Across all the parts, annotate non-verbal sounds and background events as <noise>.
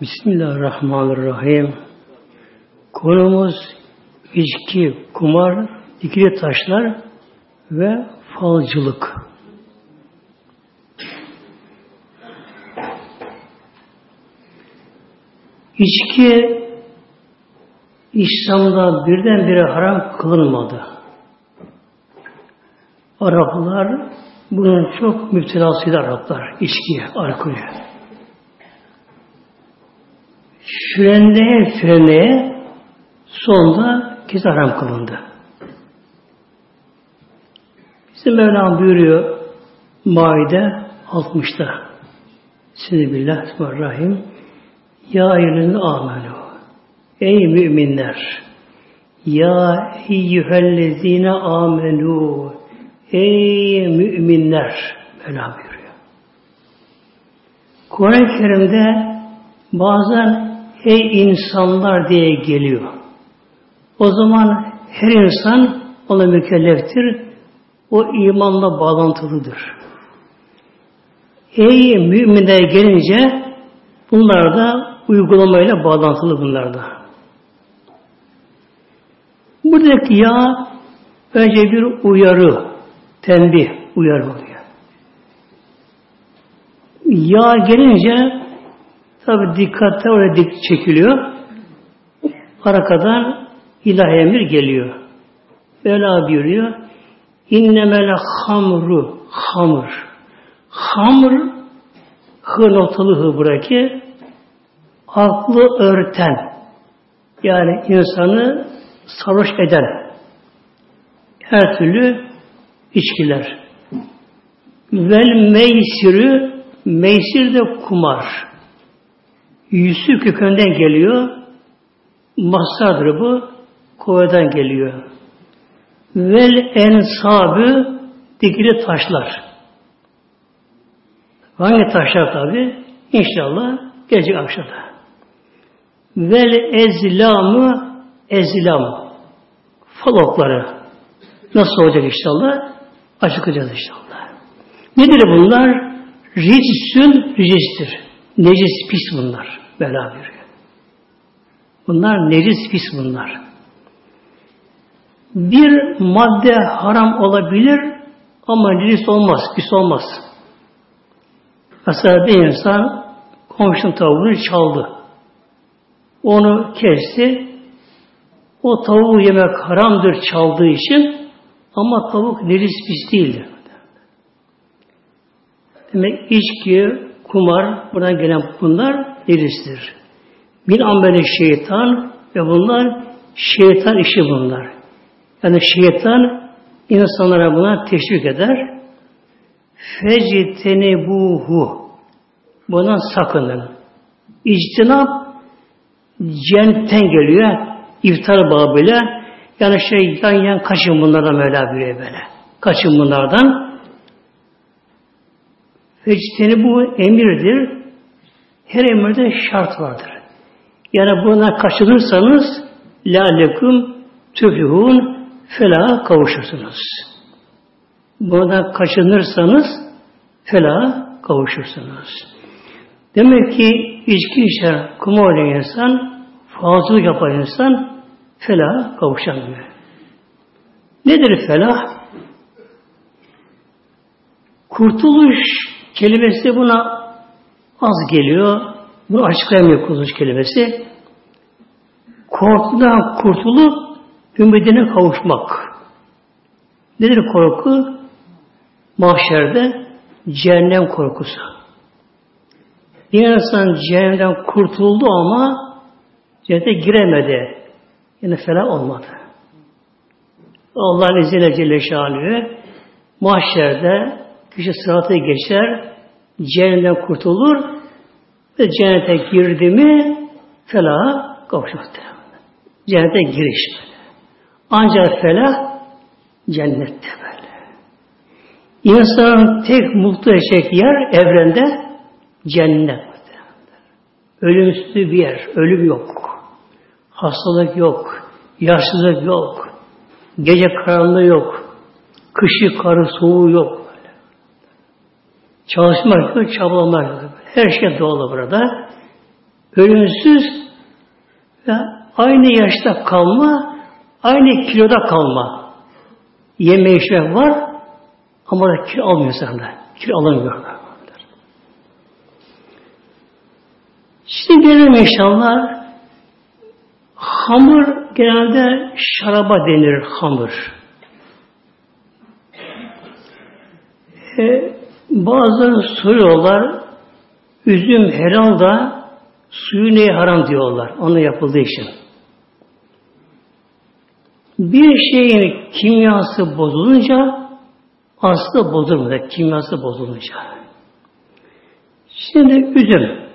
Bismillahirrahmanirrahim. Konumuz içki, kumar, dikili taşlar ve falcılık. İçki İslam'da birdenbire haram kılınmadı. Araplar bunun çok müptelasıydı Araplar. içkiye, alkolü. Frenleye frenleye sonunda kez haram kılındı. Bizim Mevlam buyuruyor Maide 60'ta Bismillah, Bismillahirrahmanirrahim. Ya eyyühellezine amenu. Ey müminler! Ya eyyühellezine amenu. Ey müminler! Mevlam buyuruyor. Kur'an-ı Kerim'de bazen ey insanlar diye geliyor. O zaman her insan ona mükelleftir. O imanla bağlantılıdır. Ey müminler gelince bunlar da uygulamayla bağlantılı bunlar da. Buradaki ya önce bir uyarı, tembih, uyarı oluyor. Ya gelince Tabi dikkatle oraya dik çekiliyor. Arkadan ilahi emir geliyor. Böyle buyuruyor. İnnemele hamru hamur. Hamr hı noktalı hı buradaki aklı örten yani insanı sarhoş eden her türlü içkiler. Vel meysirü meysir de kumar. Yusuf kökünden geliyor. Masardır bu. Kovadan geliyor. Vel ensabı dikili taşlar. Hangi taşlar tabi? İnşallah gece akşamda. Vel ezlamı ezlam. Falokları. Nasıl olacak inşallah? Açıklayacağız inşallah. Nedir bunlar? Ricsün ricistir. Necis pis bunlar. Bela veriyor. Bunlar necis pis bunlar. Bir madde haram olabilir ama necis olmaz, pis olmaz. Mesela bir insan komşunun tavuğunu çaldı. Onu kesti. O tavuğu yemek haramdır çaldığı için ama tavuk necis pis değildir. Demek içki, kumar, buradan gelen bunlar necistir. Bir ameli şeytan ve bunlar şeytan işi bunlar. Yani şeytan insanlara buna teşvik eder. Fecitenebuhu Bundan sakının. İctinap cennetten geliyor. İftar babıyla yani şey yan yan kaçın bunlardan Mevla buyuruyor böyle. Kaçın bunlardan. Feciteni bu emirdir. Her emirde şart vardır. Yani buna kaçınırsanız la lekum tüflühun fela kavuşursunuz. Buna kaçınırsanız fela kavuşursunuz. Demek ki içki içer, kumar oynayan insan, fazlalık yapan insan fela kavuşamıyor. Nedir felah? Kurtuluş kelimesi buna az geliyor. Bunu açıklayamıyor kurtuluş kelimesi. Korkudan kurtulup ümidine kavuşmak. Nedir korku? Mahşerde cehennem korkusu. Bir insan cehennemden kurtuldu ama cennete giremedi. Yani falan olmadı. Allah'ın izniyle Celle Şanlı'yı mahşerde kişi sıratı geçer, cehennemden kurtulur ve cennete girdi mi felah kavuşmak Cennete giriş böyle. Ancak felah cennette böyle. İnsanın tek mutlu edecek yer evrende cennet. Ölümsüz bir yer. Ölüm yok. Hastalık yok. Yaşlılık yok. Gece karanlığı yok. Kışı, karı, soğuğu yok. Çalışmak yok, çabalamak yok. Her şey doğal burada. ölümsüz ve aynı yaşta kalma, aynı kiloda kalma. Yeme içme var ama da kilo almıyor senden. Kilo alamıyor. Şimdi gelelim inşallah hamur genelde şaraba denir hamur. E, bazıları soruyorlar üzüm helal da suyu neye haram diyorlar. Onu yapıldığı için. Bir şeyin kimyası bozulunca aslı bozulmuyor. Kimyası bozulunca. Şimdi üzüm.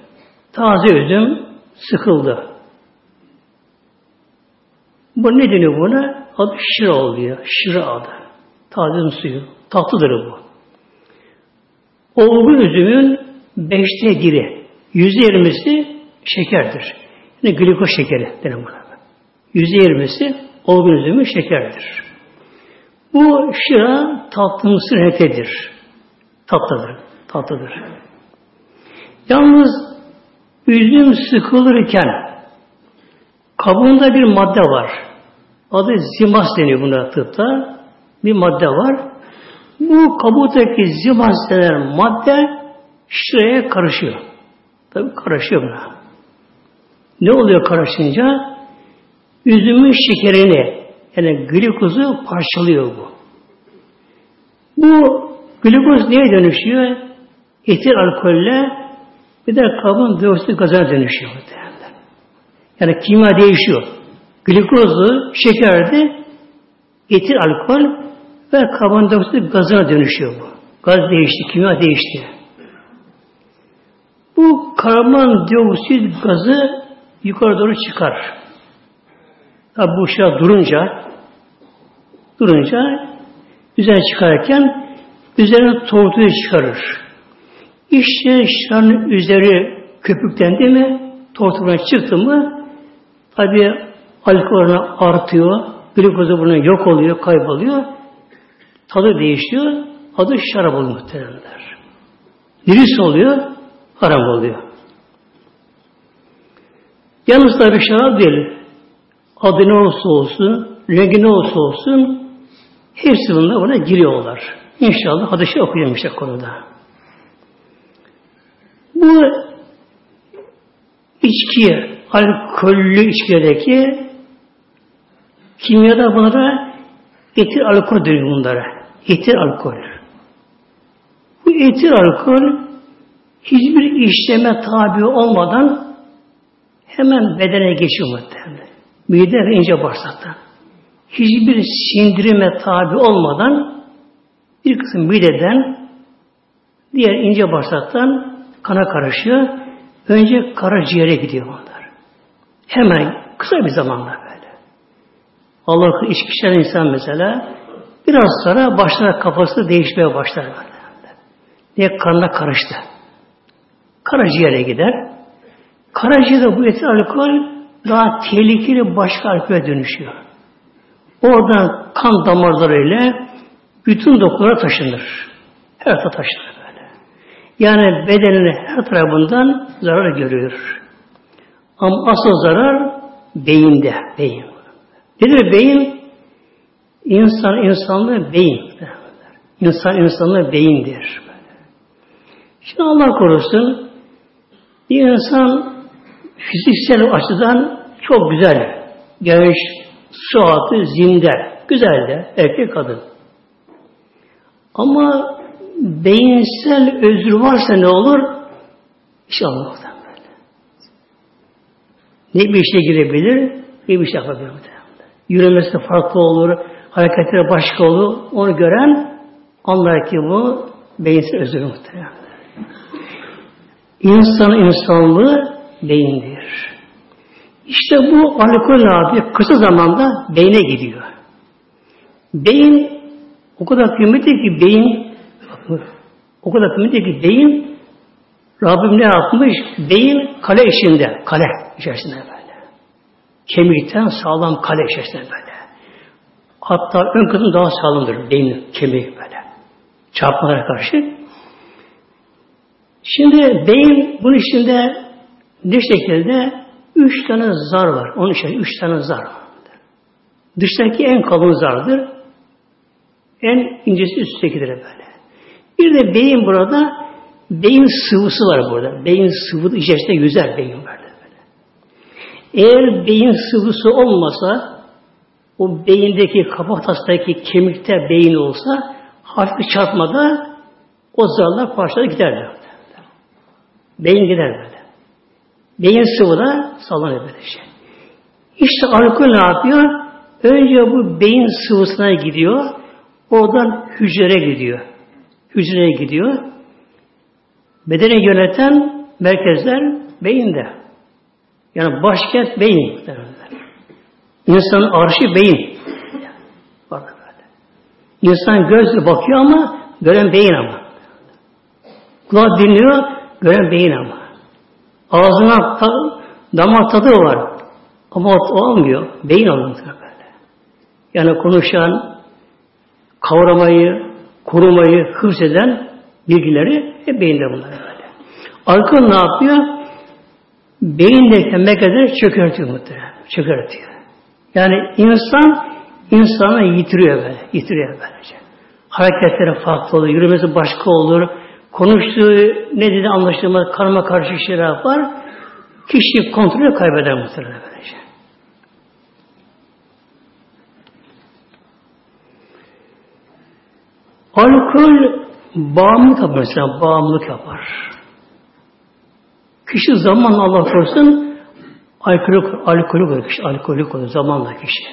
Taze üzüm sıkıldı. Bu ne deniyor buna? Adı şıra oluyor. Şıra adı. Taze üzüm suyu. Tatlıdır bu. Olgun üzümün beşte biri. Yüzde yirmisi şekerdir. Yani glikoz şekeri denir buna. Yüzde yirmisi olgun üzümün şekerdir. Bu şıra tatlımsı renktedir. Tatlıdır. Tatlıdır. Yalnız üzüm sıkılırken kabuğunda bir madde var. Adı zimas deniyor buna tıpta. Bir madde var. Bu kabuktaki zimas denen madde şuraya karışıyor. Tabi karışıyor buna. Ne oluyor karışınca? Üzümün şekerini yani glikozu parçalıyor bu. Bu glikoz neye dönüşüyor? Etil alkolle bir de karbon dioksit gazına dönüşüyor. Yani kimya değişiyor. Glikozlu, şekerdi, etil alkol ve karbondioksit gazına dönüşüyor bu. Gaz değişti, kimya değişti. Bu karbondioksit gazı yukarı doğru çıkar. Tabi bu şey durunca durunca üzerine çıkarken üzerine tortuyu çıkarır. İşte şıranın üzeri köpüklendi mi tortudan çıktı mı tabi alkol artıyor, glikozu buna yok oluyor, kayboluyor. Tadı değişiyor, adı şarap oluyor muhtemelenler. Virüs oluyor, haram oluyor. Yalnız tabi şarap değil. Adı ne olursa olsun, rengi ne olursa olsun hepsi bunlar buna giriyorlar. İnşallah hadisi okuyacağım konuda. Bu içki, alkollü içkideki kimyada bunlara etil alkol deniyor bunlara. Etil alkol. Bu etil alkol hiçbir işleme tabi olmadan hemen bedene geçiyor muhtemelen. Mide ve ince bağırsakta. Hiçbir sindirime tabi olmadan bir kısım mideden diğer ince bağırsaktan kana karışıyor. Önce karaciğere gidiyor bunlar. Hemen kısa bir zamanda böyle. Allah içki insan mesela biraz sonra başlar kafası değişmeye başlar. Niye kanına karıştı? Karaciğere gider. Karaciğerde bu etil alkol daha tehlikeli başka alkole dönüşüyor. Oradan kan damarlarıyla bütün dokulara taşınır. Her tarafa taşınır böyle. Yani bedeninin her tarafından zarar görüyor. Ama asıl zarar beyinde. Beyin. Nedir beyin? İnsan insanlığı beyin. İnsan insanlığı beyindir. Şimdi Allah korusun bir insan fiziksel açıdan çok güzel. Genç, suatı, zinde, güzel de erkek kadın. Ama beyinsel özür varsa ne olur? İnşallah böyle. Ne bir işe girebilir, ne bir şey yapabilir. Yürümesi farklı olur, hareketleri başka olur. Onu gören anlar ki bu beyinsel özür muhtemelen. İnsan insanlığı beyindir. İşte bu alkol abi kısa zamanda beyne gidiyor. Beyin o kadar kıymetli ki beyin o kadar kıymetli ki beyin Rabbim ne yapmış? Beyin kale içinde. Kale içerisinde. Kemikten sağlam kale içerisinde böyle. Hatta ön kısmı daha sağlamdır. Beyin kemiği böyle. Çarpmalara karşı. Şimdi beyin bunun içinde Ne şekilde? Üç tane zar var. Onun için üç tane zar var. Dıştaki en kalın zardır. En incesi üsttekidir böyle. Bir de beyin burada beyin sıvısı var burada. Beyin sıvı içerisinde yüzer beyin. Eğer beyin sıvısı olmasa o beyindeki kafatasındaki kemikte beyin olsa hafif çarpmada o zarlar parçalar giderler. Beyin gider böyle. Beyin sıvı da sallanıyor böyle şey. İşte alkol ne yapıyor? Önce bu beyin sıvısına gidiyor. Oradan hücreye gidiyor. Hücreye gidiyor. Bedeni yöneten merkezler beyinde. Yani başkent beyin. İnsanın arşı beyin. Bak böyle. İnsan gözle bakıyor ama gören beyin ama. Kulak dinliyor, gören beyin ama. Ağzına damak tadı var. Ama o olmuyor. Beyin alınıyor böyle. Yani konuşan, kavramayı, korumayı, hıfz eden bilgileri hep beyinde bunlar böyle. Alkol ne yapıyor? Beyindeki merkezleri çökertiyor muhtemelen. Çökertiyor. Yani insan insana yitiriyor böyle. Yitiriyor böylece. Hareketleri farklı olur. Yürümesi başka olur. Konuştuğu ne dedi anlaşılmaz. Karma karşı şeyler yapar. Kişi kontrolü kaybeder muhtemelen böylece. Alkol bağımlılık yapar mesela. Bağımlılık yapar. Kişi zamanla Allah korusun alkolü, alkolü olur kişi. Alkolü olur zamanla kişi.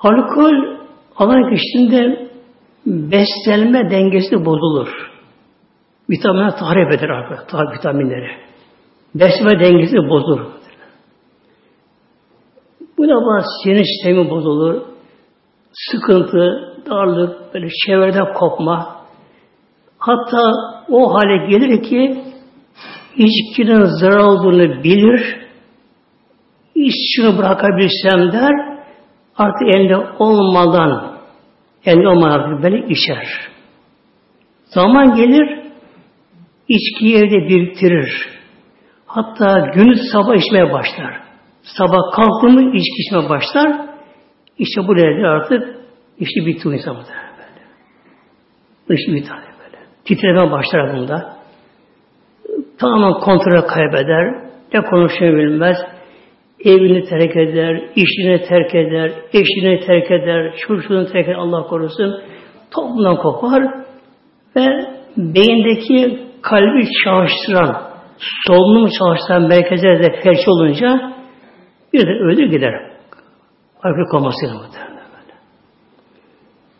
Alkol alan kişinin beslenme dengesi bozulur. Vitaminler tahrip eder arkadaşlar, vitaminleri. Beslenme dengesi bozulur. Bu da sinir sistemi bozulur. Sıkıntı, darlık, böyle çevreden kopma. Hatta o hale gelir ki içkinin zarar olduğunu bilir. İç şunu bırakabilsem der. Artık elde olmadan elde olmadan böyle içer. Zaman gelir içkiyi evde biriktirir. Hatta gün sabah içmeye başlar. Sabah kalktı mı içki içmeye başlar. İşte bu nedir artık işi bitti insan böyle. İşi bitti. Titreme başlar bunda. Tamamen kontrolü kaybeder. Ne konuşmayı bilmez. Evini terk eder, işini terk eder, eşini terk eder, çocuğunu terk eder, Allah korusun. Toplumdan kopar ve beyindeki kalbi çalıştıran, solunumu çalıştıran merkezlerde de felç olunca bir de ölür gider. Alkol komasıyla muhtemelen.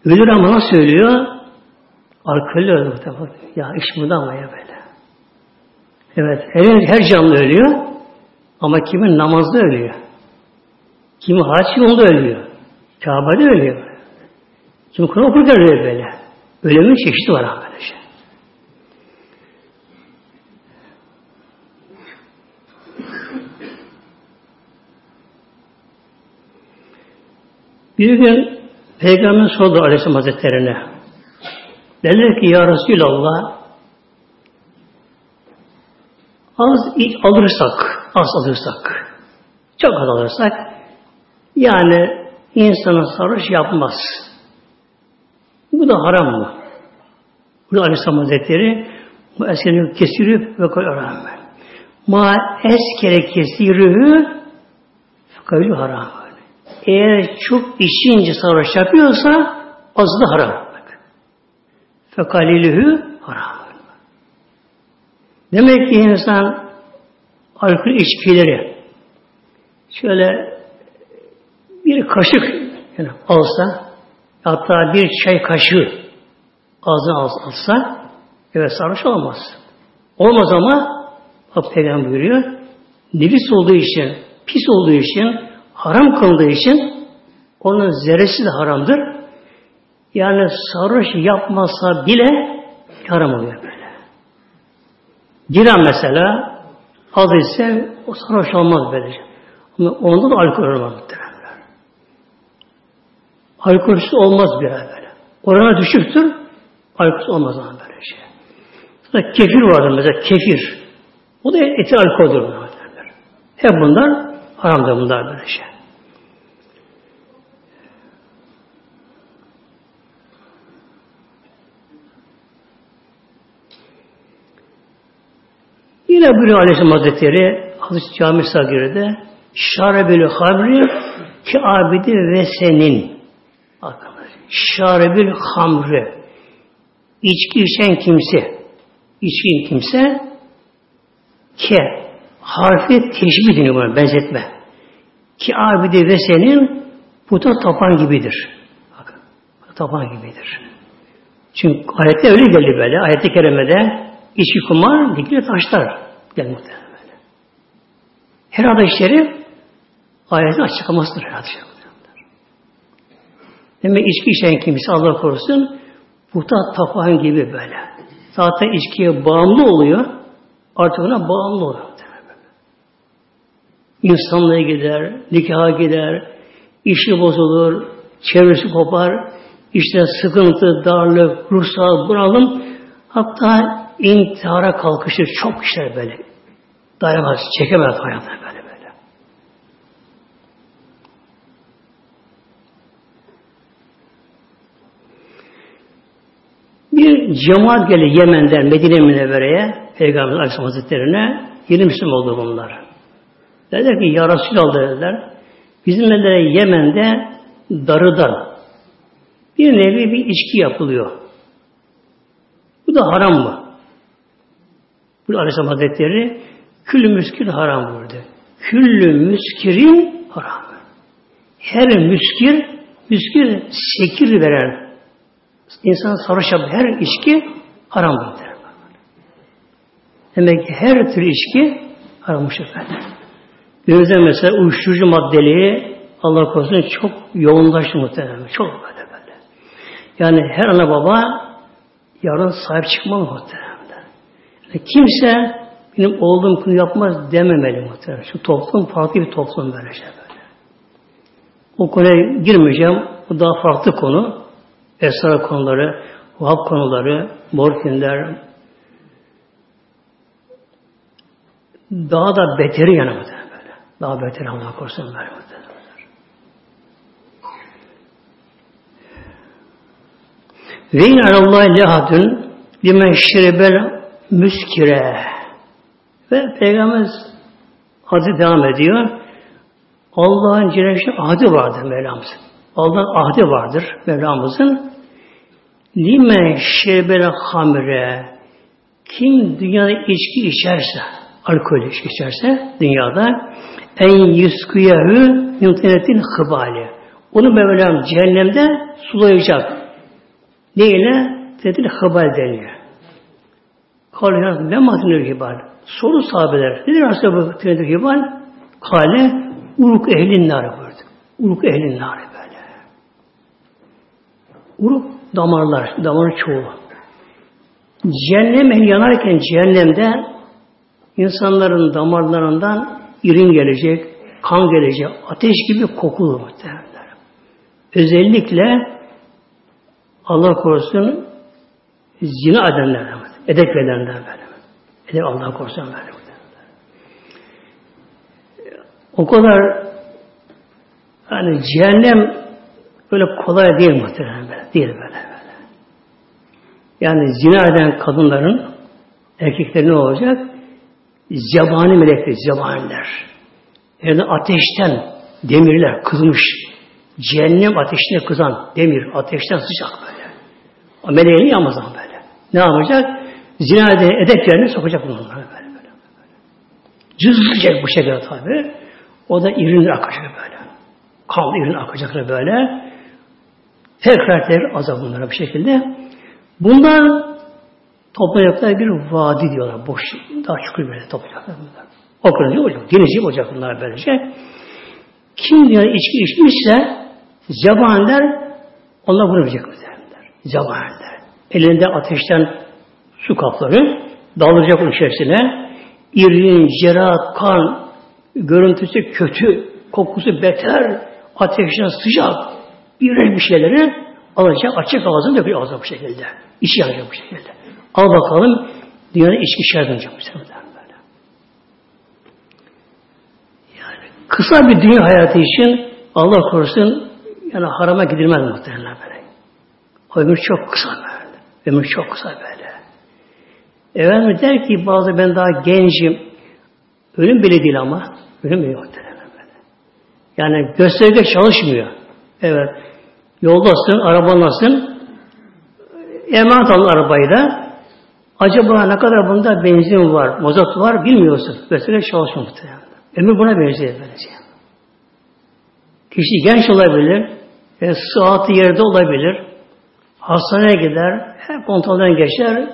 Ölür ama nasıl ölüyor? Alkolle ölür muhtemelen. Ya iş bundan ama ya böyle. Evet, her, her canlı ölüyor. Ama kimin namazda ölüyor. Kimi haç yolda ölüyor. Kabe'de ölüyor. Kim Kur'an okurken ölüyor böyle. Ölümün çeşidi var arkadaşlar. Bir gün Peygamber sordu Aleyhisselam Hazretleri'ne. Dediler ki Ya Resulallah az alırsak, az alırsak, çok az alırsak, yani insanın sarhoş yapmaz. Bu da haram mı? Bu Aleyhisselam Hazretleri bu eskeri kesirü ve koyar Ma eskere kesirühü fekavlü haram. Eğer çok içince sarhoş yapıyorsa azı da haram. Fekalilühü haram. Demek ki insan alkol içkileri şöyle bir kaşık yani alsa hatta bir çay kaşığı ağzına alsa evet sarhoş olmaz. Olmaz ama Bak Peygamber buyuruyor nefis olduğu için, pis olduğu için, haram kıldığı için onun zerresi de haramdır. Yani sarhoş yapmasa bile haram oluyor böyle. Giren mesela az ise o sarhoş olmaz böylece. Ama onda da alkol olmaz muhtemelen. Alkolsüz olmaz bir böyle. Orana düşüktür, alkolsüz olmaz ama böyle şey. Sonra kefir vardır mesela kefir. O da etil alkoldür. Hep bunlar haramdır bunlar böyle şey. Yine buyuruyor Aleyhisselam Hazretleri Hazreti Cami Sagir'de Şarebül hamri ki abidi ve senin Şarebül hamri içki içen kimse içkin kimse ke harfi teşbih deniyor buna benzetme. Ki abidi ve senin puta tapan gibidir. Bakın, tapan gibidir. Çünkü ayette öyle geldi böyle. Ayette kerimede içki kumar dikili taşlar geldi muhtemelen böyle. Her şerif ayetin açıklamasıdır her hadis Demek içki içen kimse Allah korusun puta tapan gibi böyle. Zaten içkiye bağımlı oluyor. Artık ona bağımlı oluyor. İnsanlığa gider, nikaha gider, işi bozulur, çevresi kopar, işte sıkıntı, darlık, ruhsal bunalım, hatta intihara kalkışır. Çok işler böyle. Dayanamaz, çekemez hayatına böyle böyle. Bir cemaat geldi Yemen'den Medine Münevvere'ye Peygamber Aleyhisselam Hazretleri'ne yeni Müslüman oldu bunlar. Dediler ki Ya Resulallah dediler. Bizim dediler Yemen'de darıdan bir nevi bir içki yapılıyor. Bu da haram mı? Bu Aleyhisselam Hazretleri küllü müskir haram buyurdu. Küllü müskirin haram. Her müskir, müskir sekir veren insan sarhoş her içki haram buyurdu. Demek ki her tür içki harammış efendim. Günümüzde mesela uyuşturucu maddeliği Allah korusun çok yoğunlaştı muhtemelen. Çok böyle böyle. Yani her ana baba yarın sahip çıkmalı muhtemelen. Yani kimse benim oğlum bunu yapmaz dememeli muhtemelen. Şu toplum farklı bir toplum böyle şey böyle. O konuya girmeyeceğim. Bu daha farklı konu. Esrar konuları, vahap konuları, morfinler, daha da beteri yani böyle. Daha beter Allah korusun böyle. Ve in Allah lehadun limen şiribel müskire ve Peygamber adı devam ediyor. Allah'ın Celle ahdi vardır Mevlamızın. Allah'ın ahdi vardır Mevlamızın. Lime şerbele hamre kim dünyada içki içerse alkol içerse dünyada en yuskuyahü yuntenetin hıbali. Onu Mevlam cehennemde sulayacak. Neyle? Dedi hıbal deniyor. Kale ne madinül hibal? Soru sahabeler. Nedir aslında bu tünedir hibal? Kale uruk ehlin nâri buyurdu. Uruk ehlin nâri böyle. Uruk damarlar, damarın çoğu. Cehennem yanarken cehennemde insanların damarlarından irin gelecek, kan gelecek, ateş gibi kokulu muhtemelen. Özellikle Allah korusun zina edenler, edep verenler böyle. Edep Allah korusun böyle. O kadar yani cehennem böyle kolay değil muhtemelen böyle. Değil böyle. böyle. Yani zina eden kadınların erkeklerin ne olacak? Zebani melekler, zebaniler. Yani ateşten demirler kızmış. Cehennem ateşine kızan demir, ateşten sıcak böyle. O meleğini yanmaz ama böyle. Ne yapacak? Zina edep yerine sokacak bunları böyle. böyle, böyle. Cızlayacak bu şekilde tabi. O da irinler akacak böyle. Kan irin akacaklar böyle. Tekrar tekrar azap bunlara bu şekilde. Bunlar Toplayacaklar bir vadi diyorlar. Boş, daha çukur böyle toplayacaklar bunlar. Okuyunca olacak. Denizci olacak bunlar böylece. Kim diyor içki içmişse zebaniler onlar bunu bilecek muhtemelenler. Zebaniler. Elinde ateşten su kapları dalacak onun içerisine. İrin, cera, kan, görüntüsü kötü, kokusu beter, ateşten sıcak, iğrenç bir şeyleri alacak, açık ağzını döküyor ağzına bu şekilde. İçi yanacak bu şekilde. Al bakalım Dünyada içki şart olacak böyle. Yani kısa bir dünya hayatı için Allah korusun yani harama gidilmez muhtemelen böyle. O ömür çok kısa böyle. Ömür çok kısa böyle. Efendim der ki bazı ben daha gencim. Ölüm bile değil ama. Ölüm bile yok. Yani gösterge çalışmıyor. Evet. Yoldasın, arabanlasın. Emanet alın arabayı da. Acaba ne kadar bunda benzin var, mazot var bilmiyorsun. Gösterge çalışmıyor muhtemelen. Ömür buna benziyor böylece. Kişi genç olabilir, e, sıhhati yerde olabilir, hastaneye gider, her kontrolden geçer,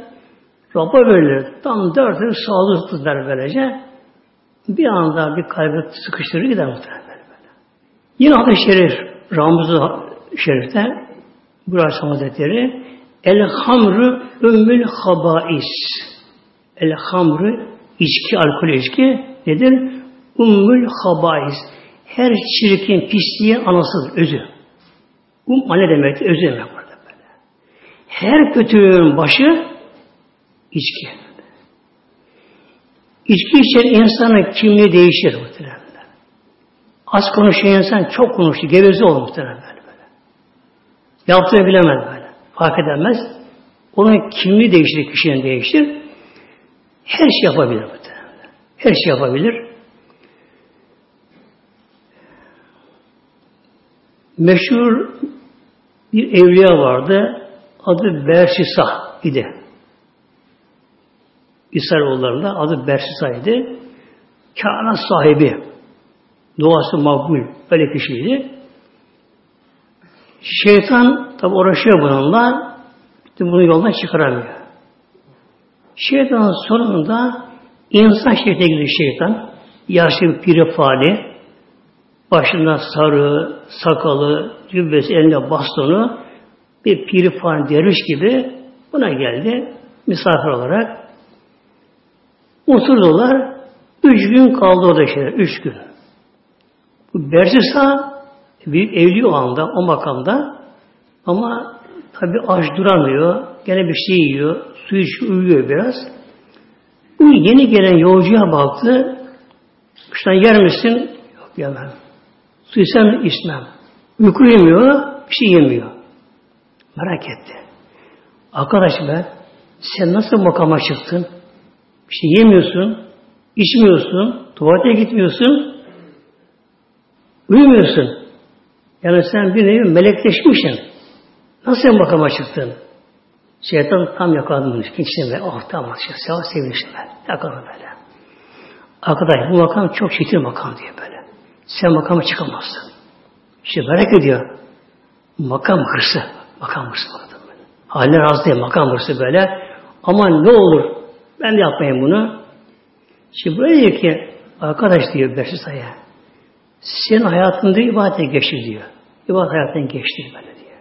rapor verilir. Tam dört yıl sağlıklı der böylece. Bir anda bir kalbi sıkıştırır gider muhtemelen. Yine hadis-i şerif, Ramız-ı Şerif'te Burası Hazretleri El hamru ümmül habais El hamru içki, alkol içki nedir? Ümmül habais her çirkin pisliğin anasıdır, özü. Um anne demek, özü demek burada böyle. Her kötülüğün başı içki. İçki içen insanın kimliği değişir muhtemelen. Az konuşan insan çok konuştu, geveze olur muhtemelen böyle. böyle. Yaptığını bilemez böyle. Fark edemez. Onun kimliği değişir, kişinin değişir. Her şey yapabilir muhtemelen. Her şey yapabilir. Meşhur bir evliya vardı. Adı Bersisa idi. İsrailoğullarında adı Bersisa idi. Kâna sahibi. Duası makbul. Böyle kişiydi. Şeytan tabi uğraşıyor bununla. Bunu yoldan çıkaramıyor. Şeytanın sonunda insan şekline gidiyor şeytan. Yaşlı bir pirifali, başında sarı, sakalı, cübbesi, elinde bastonu, bir pirifani derviş gibi buna geldi misafir olarak. Oturdular. Üç gün kaldı orada şeyler. Üç gün. Bu Bersisa büyük evli o anda, o makamda ama tabi aç duramıyor. Gene bir şey yiyor. Su içiyor, uyuyor biraz. Bu yeni gelen yolcuya baktı. Kıştan yer misin? Yok yemem. Su içsem içmem. Uyku yemiyor, bir şey yemiyor. Merak etti. Arkadaş be, sen nasıl makama çıktın? Şey yemiyorsun, içmiyorsun, tuvalete gitmiyorsun, Uyumuyorsun. Yani sen bir nevi melekleşmişsin. Nasıl sen makama çıktın? Şeytan tam yakaladı bunu. Be? Oh tamam. Sevap sevinçli ben. Yakaladı böyle. Arkadaş bu makam çok çetin makam diye böyle. Sen makama çıkamazsın. İşte merak ediyor. Makam hırsı. Makam hırsı. Haline razı değil. Makam hırsı böyle. Ama ne olur ben de yapmayayım bunu. Şimdi böyle diyor ki arkadaş diyor Bersisa'ya senin hayatında ibadete geçti diyor. İbadet hayatından geçti böyle diyor.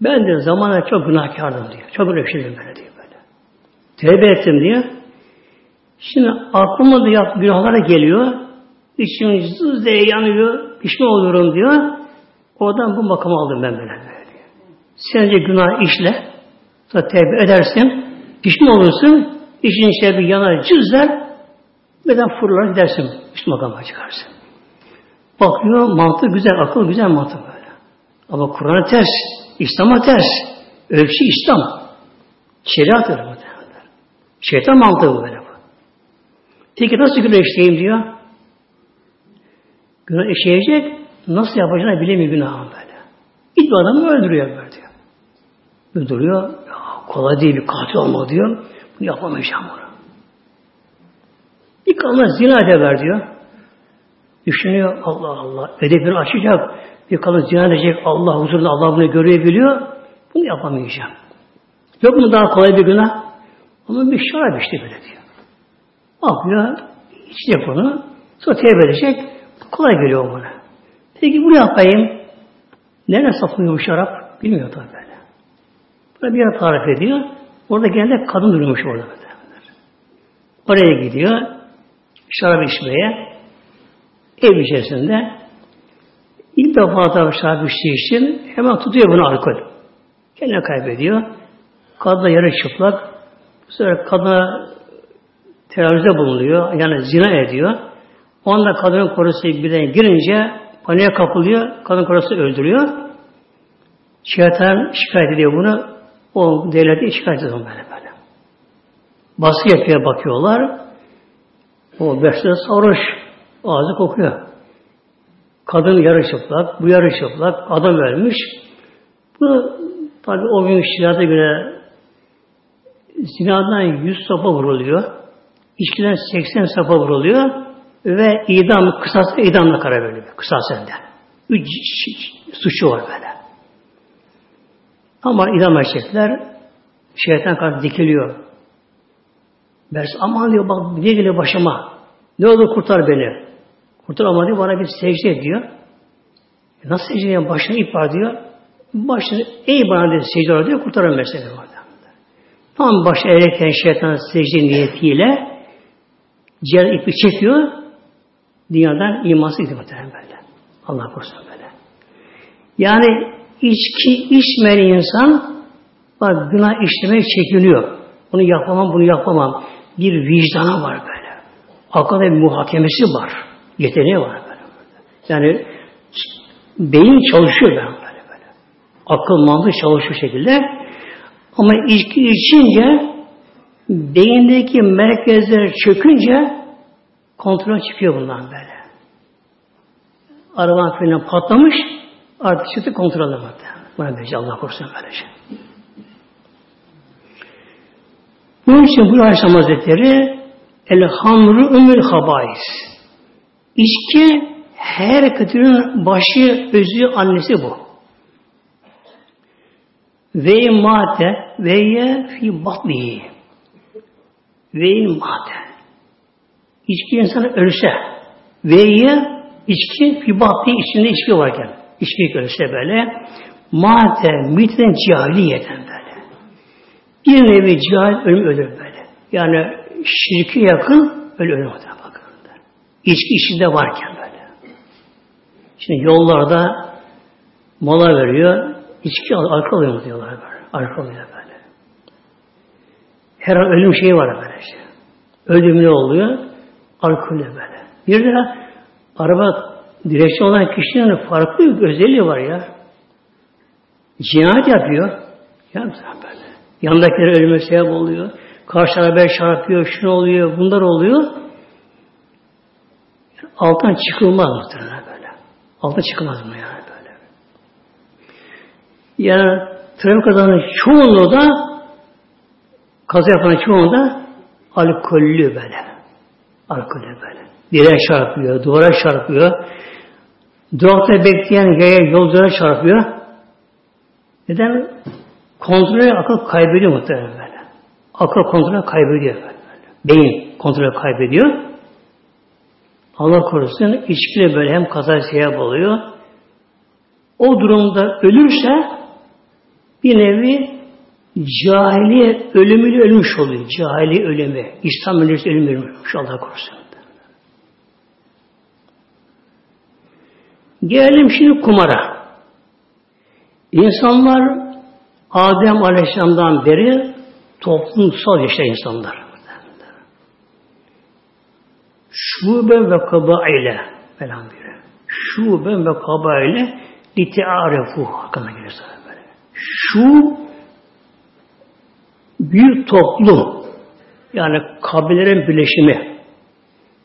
Ben de zamana çok günahkardım diyor. Çok uğraşıyordum böyle diyor böyle. Tevbe ettim diyor. Şimdi aklıma da yap, günahlara geliyor. İçim zız diye yanıyor. Pişman oluyorum diyor. Oradan bu makamı aldım ben böyle, böyle diyor. Sence günah işle. Sonra tevbe edersin. Pişman olursun. İçin şey bir yanar cızlar. Birden fırlar gidersin. Üst makama çıkarsın. Bakıyor mantık güzel, akıl güzel mantık böyle. Ama Kur'an'a ters, İslam'a ters. Ölçü İslam. Şeriat öyle. Şeytan mantığı böyle bu. Peki nasıl günah işleyeyim diyor. Günah işleyecek, nasıl yapacağını bilemiyor günahı böyle. İlk adamı öldürüyor böyle diyor. Öldürüyor. Kolay değil bir katil olma diyor. Yapamayacağım bunu. Bir kadına zina eder diyor. Düşünüyor Allah Allah. Edebini açacak. Bir kadın zina edecek. Allah huzurunda Allah bunu görebiliyor. Bunu yapamayacağım. Yok mu daha kolay bir günah? Ama bir şarap işte böyle diyor. Bakıyor, içecek onu. Sonra tevbe edecek. Kolay geliyor buna. Peki bunu yapayım. Nerede satılıyor bu şarap? Bilmiyor tabi böyle. Burada bir yer tarif ediyor. Orada genelde kadın durmuş orada. Oraya gidiyor. Şarap içmeye. Ev içerisinde ilk defa da şarap içtiği için hemen tutuyor bunu alkol. Kendine kaybediyor. Kadın yarı çıplak Bu sefer kadına teröriste bulunuyor. Yani zina ediyor. O anda kadının korusu birden girince paniğe kapılıyor. Kadın korusu öldürüyor. Şeytan şikayet ediyor bunu. O devleti şikayet ediyor böyle böyle. Baskı yapıyor bakıyorlar. O beşte sarhoş. Ağzı kokuyor. Kadın yarı çıplak, bu yarı çıplak, adam ölmüş. Bu tabi o gün şirata göre zinadan 100 sopa vuruluyor. İçkiden 80 sopa vuruluyor ve idam, kısas idamla karar veriliyor. Kısasında. Üç suçu var böyle. Ama idam edecekler şeytan karşı dikiliyor. Bers aman diyor bak ne geliyor başıma. Ne olur kurtar beni. Kurtar ama diyor bana bir secde ediyor. E nasıl secde ediyor? Başına ip var diyor. Başını ey bana diyor secde diyor. Kurtarın mesela. Tam başı eğerken şeytan secde niyetiyle ciğer ipi çekiyor. Dünyadan imansız gidiyor muhtemelen böyle. Allah korusun böyle. Yani içki içmeyen insan bak günah işlemeye çekiniyor. Bunu yapamam, bunu yapamam. Bir vicdanı var böyle. Akıl ve muhakemesi var. Yeteneği var böyle. Yani beyin çalışıyor böyle böyle. böyle. Akıl mantık çalışıyor şekilde. Ama içki içince beyindeki merkezler çökünce kontrol çıkıyor bundan böyle. Araban freni patlamış artık çıktı kontrol edemedi. Buna böylece Allah korusun böylece. Bunun için bu Aleyhisselam Hazretleri El hamru ümül habais. İçki her kötünün başı, özü, annesi bu. Ve mate ve ye fi batnihi. Ve mate. İçki insanı ölse ve ye içki fi batni içinde içki varken içki ölse böyle mate miten cahiliyeten böyle. Bir nevi cahil ölüm ölür böyle. Yani şirki yakın öyle ölüm bakın. İçki içinde varken böyle. Şimdi yollarda mola veriyor, içki al, alkol alıyor diyorlar böyle. Alkol alıyor böyle. Her an ölüm şeyi var böyle şey. Ölüm ne oluyor? Alkol böyle. Bir de araba direksiyon olan kişinin farklı bir özelliği var ya. Cinayet yapıyor. Ya böyle. Yandakileri ölüme sebep oluyor. Karşı arabaya çarpıyor, şunu oluyor, bunlar oluyor. Alttan çıkılmaz muhtemelen böyle. Alttan çıkılmaz mı yani böyle. Yani trafik kazanın çoğunluğu da kaza yapanın çoğunda alkollü böyle. Alkollü böyle. Direğe çarpıyor, duvara çarpıyor. Durakta bekleyen yaya yolculara çarpıyor. Neden? Kontrolü akıl kaybediyor muhtemelen böyle. Akıl kontrolü kaybediyor. Böyle. Beyin kontrolü kaybediyor. Allah korusun içkiyle böyle hem kaza sebep oluyor. O durumda ölürse bir nevi cahiliye ölümüyle ölmüş oluyor. Cahiliye ölümü. İslam ölürse ölüm ölmüş. Allah korusun. Gelelim şimdi kumara. İnsanlar Adem Aleyhisselam'dan beri toplumsal yaşayan insanlar. Şube ve kabaile falan biri. Şube ve kabaile litiarefu hakkında geliyor böyle. Şu bir toplum yani kabilelerin birleşimi.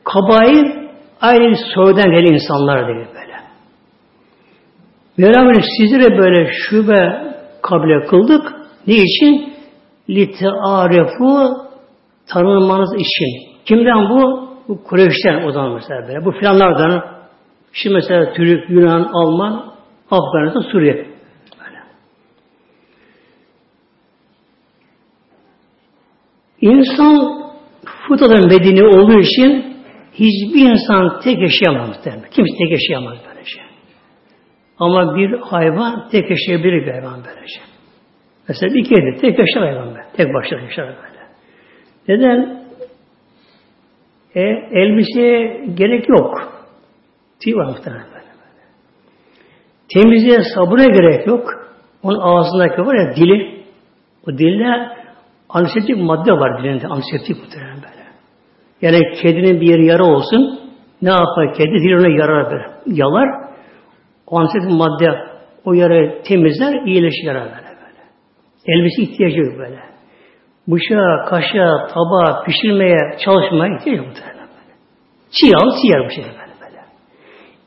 Kabail aynı soydan gelen insanlar değil böyle. Beraber sizlere böyle şube kabile kıldık. Ne için? Litearefu tanınmanız için. Kimden bu? Bu Kureyş'ten o zaman mesela böyle. Bu filanlardan şimdi mesela Türk, Yunan, Alman, Afganistan, Suriye. Böyle. İnsan fıtradan medeni olduğu için hiçbir insan tek yaşayamaz. Kimse tek yaşayamaz. Ama bir hayvan tek yaşayabilir bir hayvan böylece. Mesela bir kedi tek yaşar hayvan böyle. Tek başına yaşar böyle. Neden? E, elbiseye gerek yok. Tüy var muhtemelen böyle. böyle. Temizliğe sabuna gerek yok. Onun ağzındaki var ya dili. O dille antiseptik madde var dilinde. Antiseptik muhtemelen böyle. Yani kedinin bir yeri yara olsun. Ne yapar kedi? Diline yarar böyle. Yalar. O antiseptik madde o yarayı temizler, iyileşir yarar böyle. böyle. Elbise ihtiyacı yok böyle. Bıçağa, kaşığa, tabağa, pişirmeye, çalışmaya ihtiyacı yok böyle. Çiğ al, çiğ yer bu şey böyle. böyle.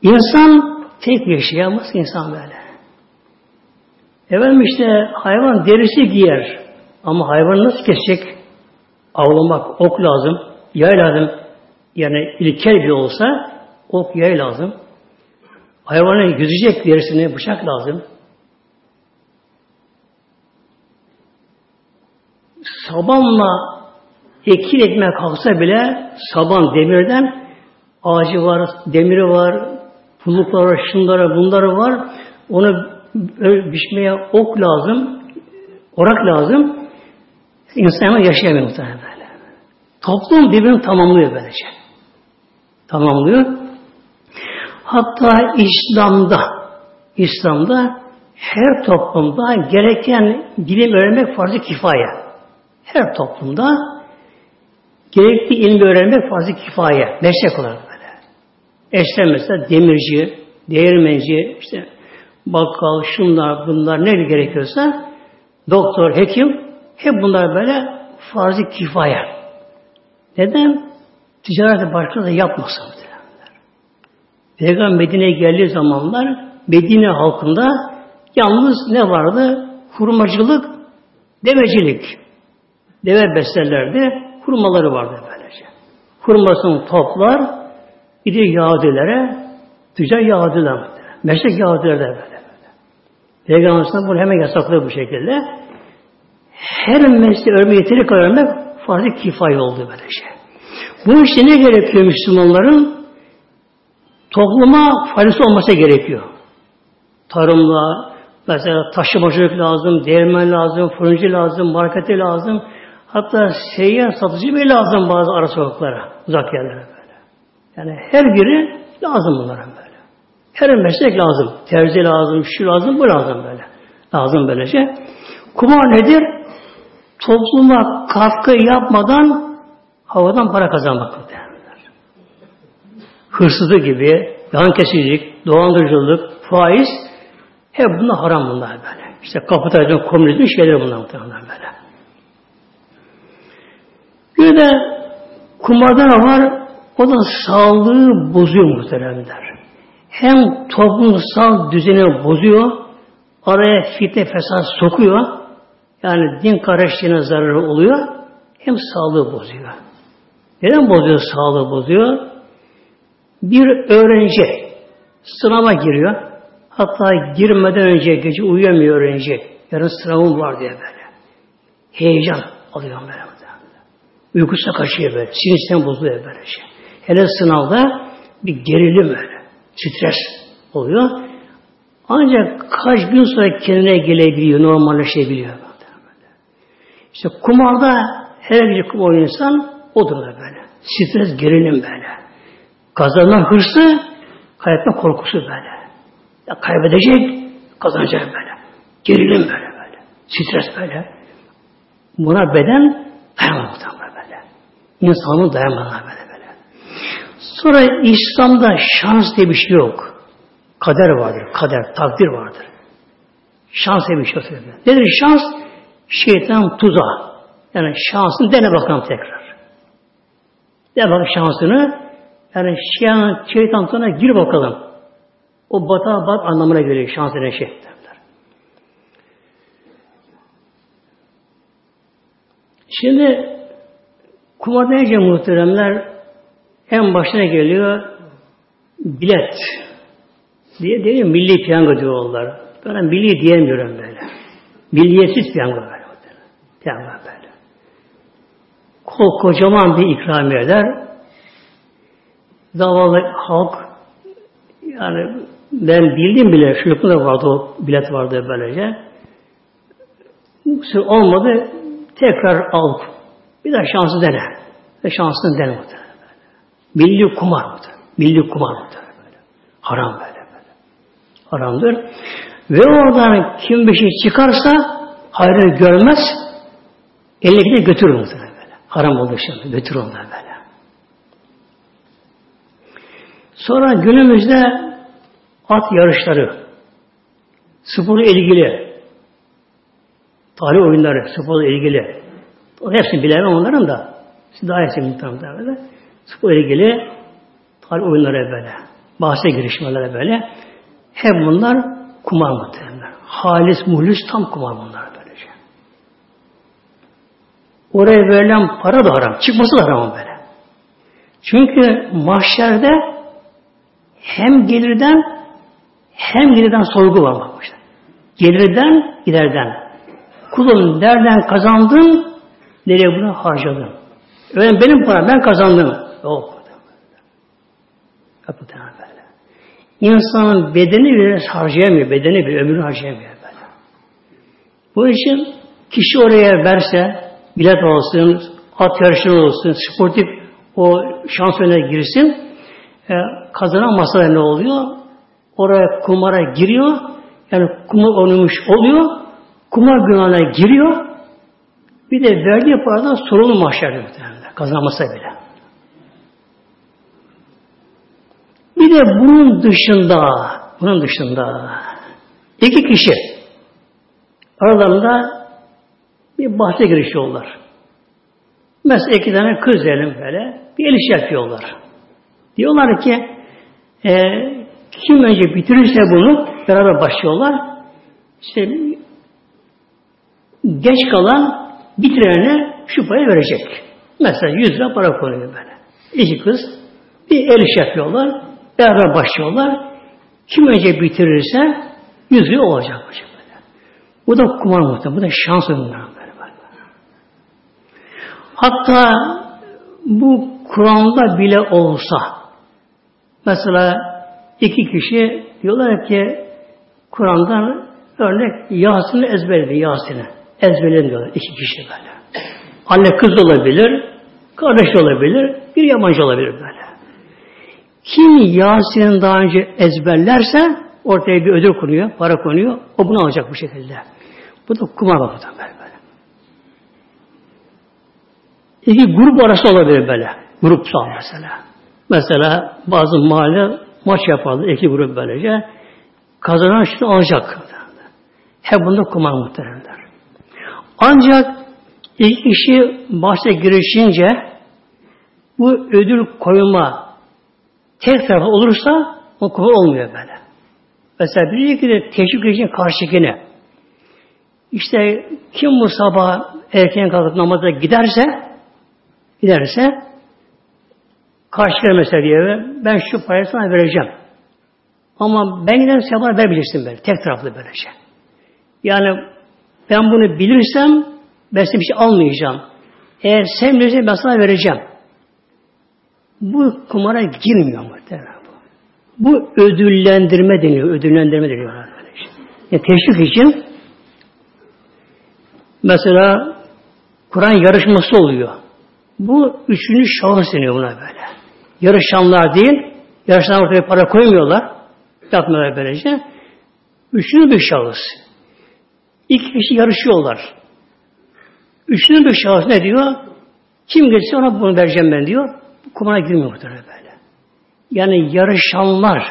İnsan tek yaşayamaz insan böyle. Efendim işte hayvan derisi giyer. Ama hayvan nasıl kesecek? Avlamak, ok lazım, yay lazım. Yani ilkel bir olsa ok, yay lazım. Hayvanı yüzecek derisine bıçak lazım. Sabanla ekin ekmek kalksa bile saban demirden ağacı var, demiri var, pullukları var, şunları, bunları var. Onu biçmeye ok lazım, orak lazım. İnsan yaşayamıyor muhtemelen böyle. Toplum birbirini tamamlıyor böylece. Tamamlıyor. Hatta İslam'da İslam'da her toplumda gereken bilim öğrenmek farz-ı kifaye. Her toplumda gerekli ilmi öğrenmek farz-ı kifaye. Meslek olarak böyle. Eşler mesela demirci, değirmenci, işte bakkal, şunlar, bunlar ne gerekiyorsa doktor, hekim hep bunlar böyle farz-ı kifaya. Neden? Ticareti başka da yapmasın. Peygamber Medine'ye geldiği zamanlar Medine halkında yalnız ne vardı? Hurmacılık, devecilik. Deve beslerlerdi, hurmaları vardı böylece. Hurmasını toplar, gidiyor Yahudilere, tüccar Yahudiler. Meslek Yahudiler de böyle. Peygamber bunu hemen yasaklıyor bu şekilde. Her mesleği örme yeteri kadar örmek farz-ı kifaye oldu böylece. Bu işte ne gerekiyor Müslümanların? Topluma faydası olması gerekiyor. Tarımla, mesela taşımacılık lazım, değirmen lazım, fırıncı lazım, markete lazım. Hatta seyyar satıcı bile lazım bazı ara sokaklara, uzak yerlere böyle. Yani her biri lazım bunlara böyle. Her meslek lazım. Terzi lazım, şu lazım, bu lazım böyle. Lazım böylece. Kumar nedir? Topluma katkı yapmadan havadan para kazanmak hırsızlık gibi, yan kesicilik, dolandırıcılık, faiz hep bunlar haram bunlar böyle. İşte kapitalizm, komünizm şeyler bunlar muhtemelen böyle. Bir de kumardan var, o da sağlığı bozuyor muhtemelenler. Hem toplumsal düzeni bozuyor, araya fitne fesat sokuyor, yani din kardeşliğine zararı oluyor, hem sağlığı bozuyor. Neden bozuyor sağlığı bozuyor? Bir öğrenci sınava giriyor. Hatta girmeden önce gece uyuyamıyor öğrenci. Yarın sınavım var diye böyle. Heyecan alıyor böyle. Uykusu kaçıyor böyle. Sinir bozuluyor böyle şey. Hele sınavda bir gerilim böyle. Stres oluyor. Ancak kaç gün sonra kendine gelebiliyor, normalleşebiliyor. İşte kumarda her bir kumar insan odur da böyle. Stres, gerilim böyle. Kazanan hırsı, kaybetme korkusu böyle. Ya kaybedecek, kazanacak böyle. Gerilim böyle böyle. Stres böyle. Buna beden dayanamaz böyle. İnsanın dayanamaz böyle böyle. Sonra İslam'da şans diye bir şey yok. Kader vardır. Kader, takdir vardır. Şans diye bir şey yok. Nedir şans? Şeytan tuzağı. Yani şansını dene bakalım tekrar. De bak şansını yani şeytan, şeytan sana gir bakalım. O bata bat anlamına geliyor şans denen şey. Derler. Şimdi kumar deyince muhteremler en başına geliyor bilet diye değil milli piyango diyorlar. Ben milli diyemiyorum böyle. Milliyetsiz piyango böyle. Piyango böyle. Kol kocaman bir ikramiyeler zavallı halk yani ben bildim bile şurada da vardı o bilet vardı böylece. Olmadı tekrar al. Bir daha şansı dene. Ve şansını dene muhtemelen. Milli kumar muhtemelen. Milli kumar muhtemelen. Haram böyle böyle. Haramdır. Ve oradan kim bir şey çıkarsa hayrını görmez Eline de götürür muhtemelen böyle. Haram olduğu için götürür onlar böyle. Sonra günümüzde at yarışları, sporla ilgili, tarih oyunları, sporla ilgili, hepsini bilemem onların da. Siz daha iyisiniz muhtemelen böyle. Sporla ilgili tarih oyunları böyle. Bahse girişmeleri böyle. Hep bunlar kumar muhtemelen. Halis, muhlis tam kumar bunlar böylece. Oraya verilen para da haram. Çıkması da haram böyle. Çünkü mahşerde hem gelirden hem giderden sorgu var bakmışlar. Gelirden, giderden. Kulun nereden kazandın, nereye bunu harcadın. Öyle benim param, ben kazandım. Yok. Kapıdan böyle. İnsanın bedeni bile harcayamıyor, bedeni bir ömrünü harcayamıyor böyle. Bu için kişi oraya verse, bilet olsun, at yarışları olsun, sportif o şans girsin, e, kazanan masada ne oluyor? Oraya kumara giriyor, yani kumar oynamış oluyor, kumar günahına giriyor, bir de verdiği paradan sorumlu mahşerde kazanmasa bile. Bir de bunun dışında, bunun dışında iki kişi aralarında bir bahse girişiyorlar. Mesela iki tane kız diyelim böyle bir el iş yapıyorlar. Diyorlar ki e, kim önce bitirirse bunu beraber başlıyorlar. İşte geç kalan bitirene şu parayı verecek. Mesela yüz lira para koyuyor böyle. İki kız bir el iş yapıyorlar. Beraber başlıyorlar. Kim önce bitirirse yüzü olacak. Böyle. Bu da kumar muhtemelen. Bu da şans oyunları. Böyle. Hatta bu Kur'an'da bile olsa mesela iki kişi diyorlar ki Kur'an'dan örnek Yasin'i ezberledi Yasin'i. Ezberledin diyorlar iki kişi böyle. Anne kız olabilir, kardeş olabilir, bir yabancı olabilir böyle. Kim Yasin'in daha önce ezberlerse ortaya bir ödül konuyor, para konuyor. O bunu alacak bu şekilde. Bu da kumar bakımından böyle. böyle. İki grup arası olabilir böyle. Grupsal mesela. Mesela bazı mahalle maç yaparlar. iki grup böylece. Kazanan şunu alacak. Hep bunda kumar muhteremler. Ancak iki kişi bahse girişince bu ödül koyma tek tarafı olursa o kumar olmuyor böyle. Mesela bir iki de teşvik için karşıkine işte kim bu sabah erken kalkıp namaza giderse giderse karşıkine mesela diye ben şu parayı sana vereceğim. Ama ben giden sabah vermeyeceksin böyle. Tek taraflı böylece. Yani ben bunu bilirsem ben size bir şey almayacağım. Eğer sen bilirsen ben sana vereceğim. Bu kumara girmiyor muhtemelen bu. Bu ödüllendirme deniyor. Ödüllendirme deniyor. Yani teşvik için mesela Kur'an yarışması oluyor. Bu üçüncü şahıs deniyor buna böyle. Yarışanlar değil, yarışanlar ortaya para koymuyorlar. Yapmıyorlar böylece. Üçüncü bir şahıs. İki kişi yarışıyorlar. Üçüncü bir şahıs ne diyor? Kim geçse ona bunu vereceğim ben diyor. Kumara girmiyor muhtemelen böyle. Yani yarışanlar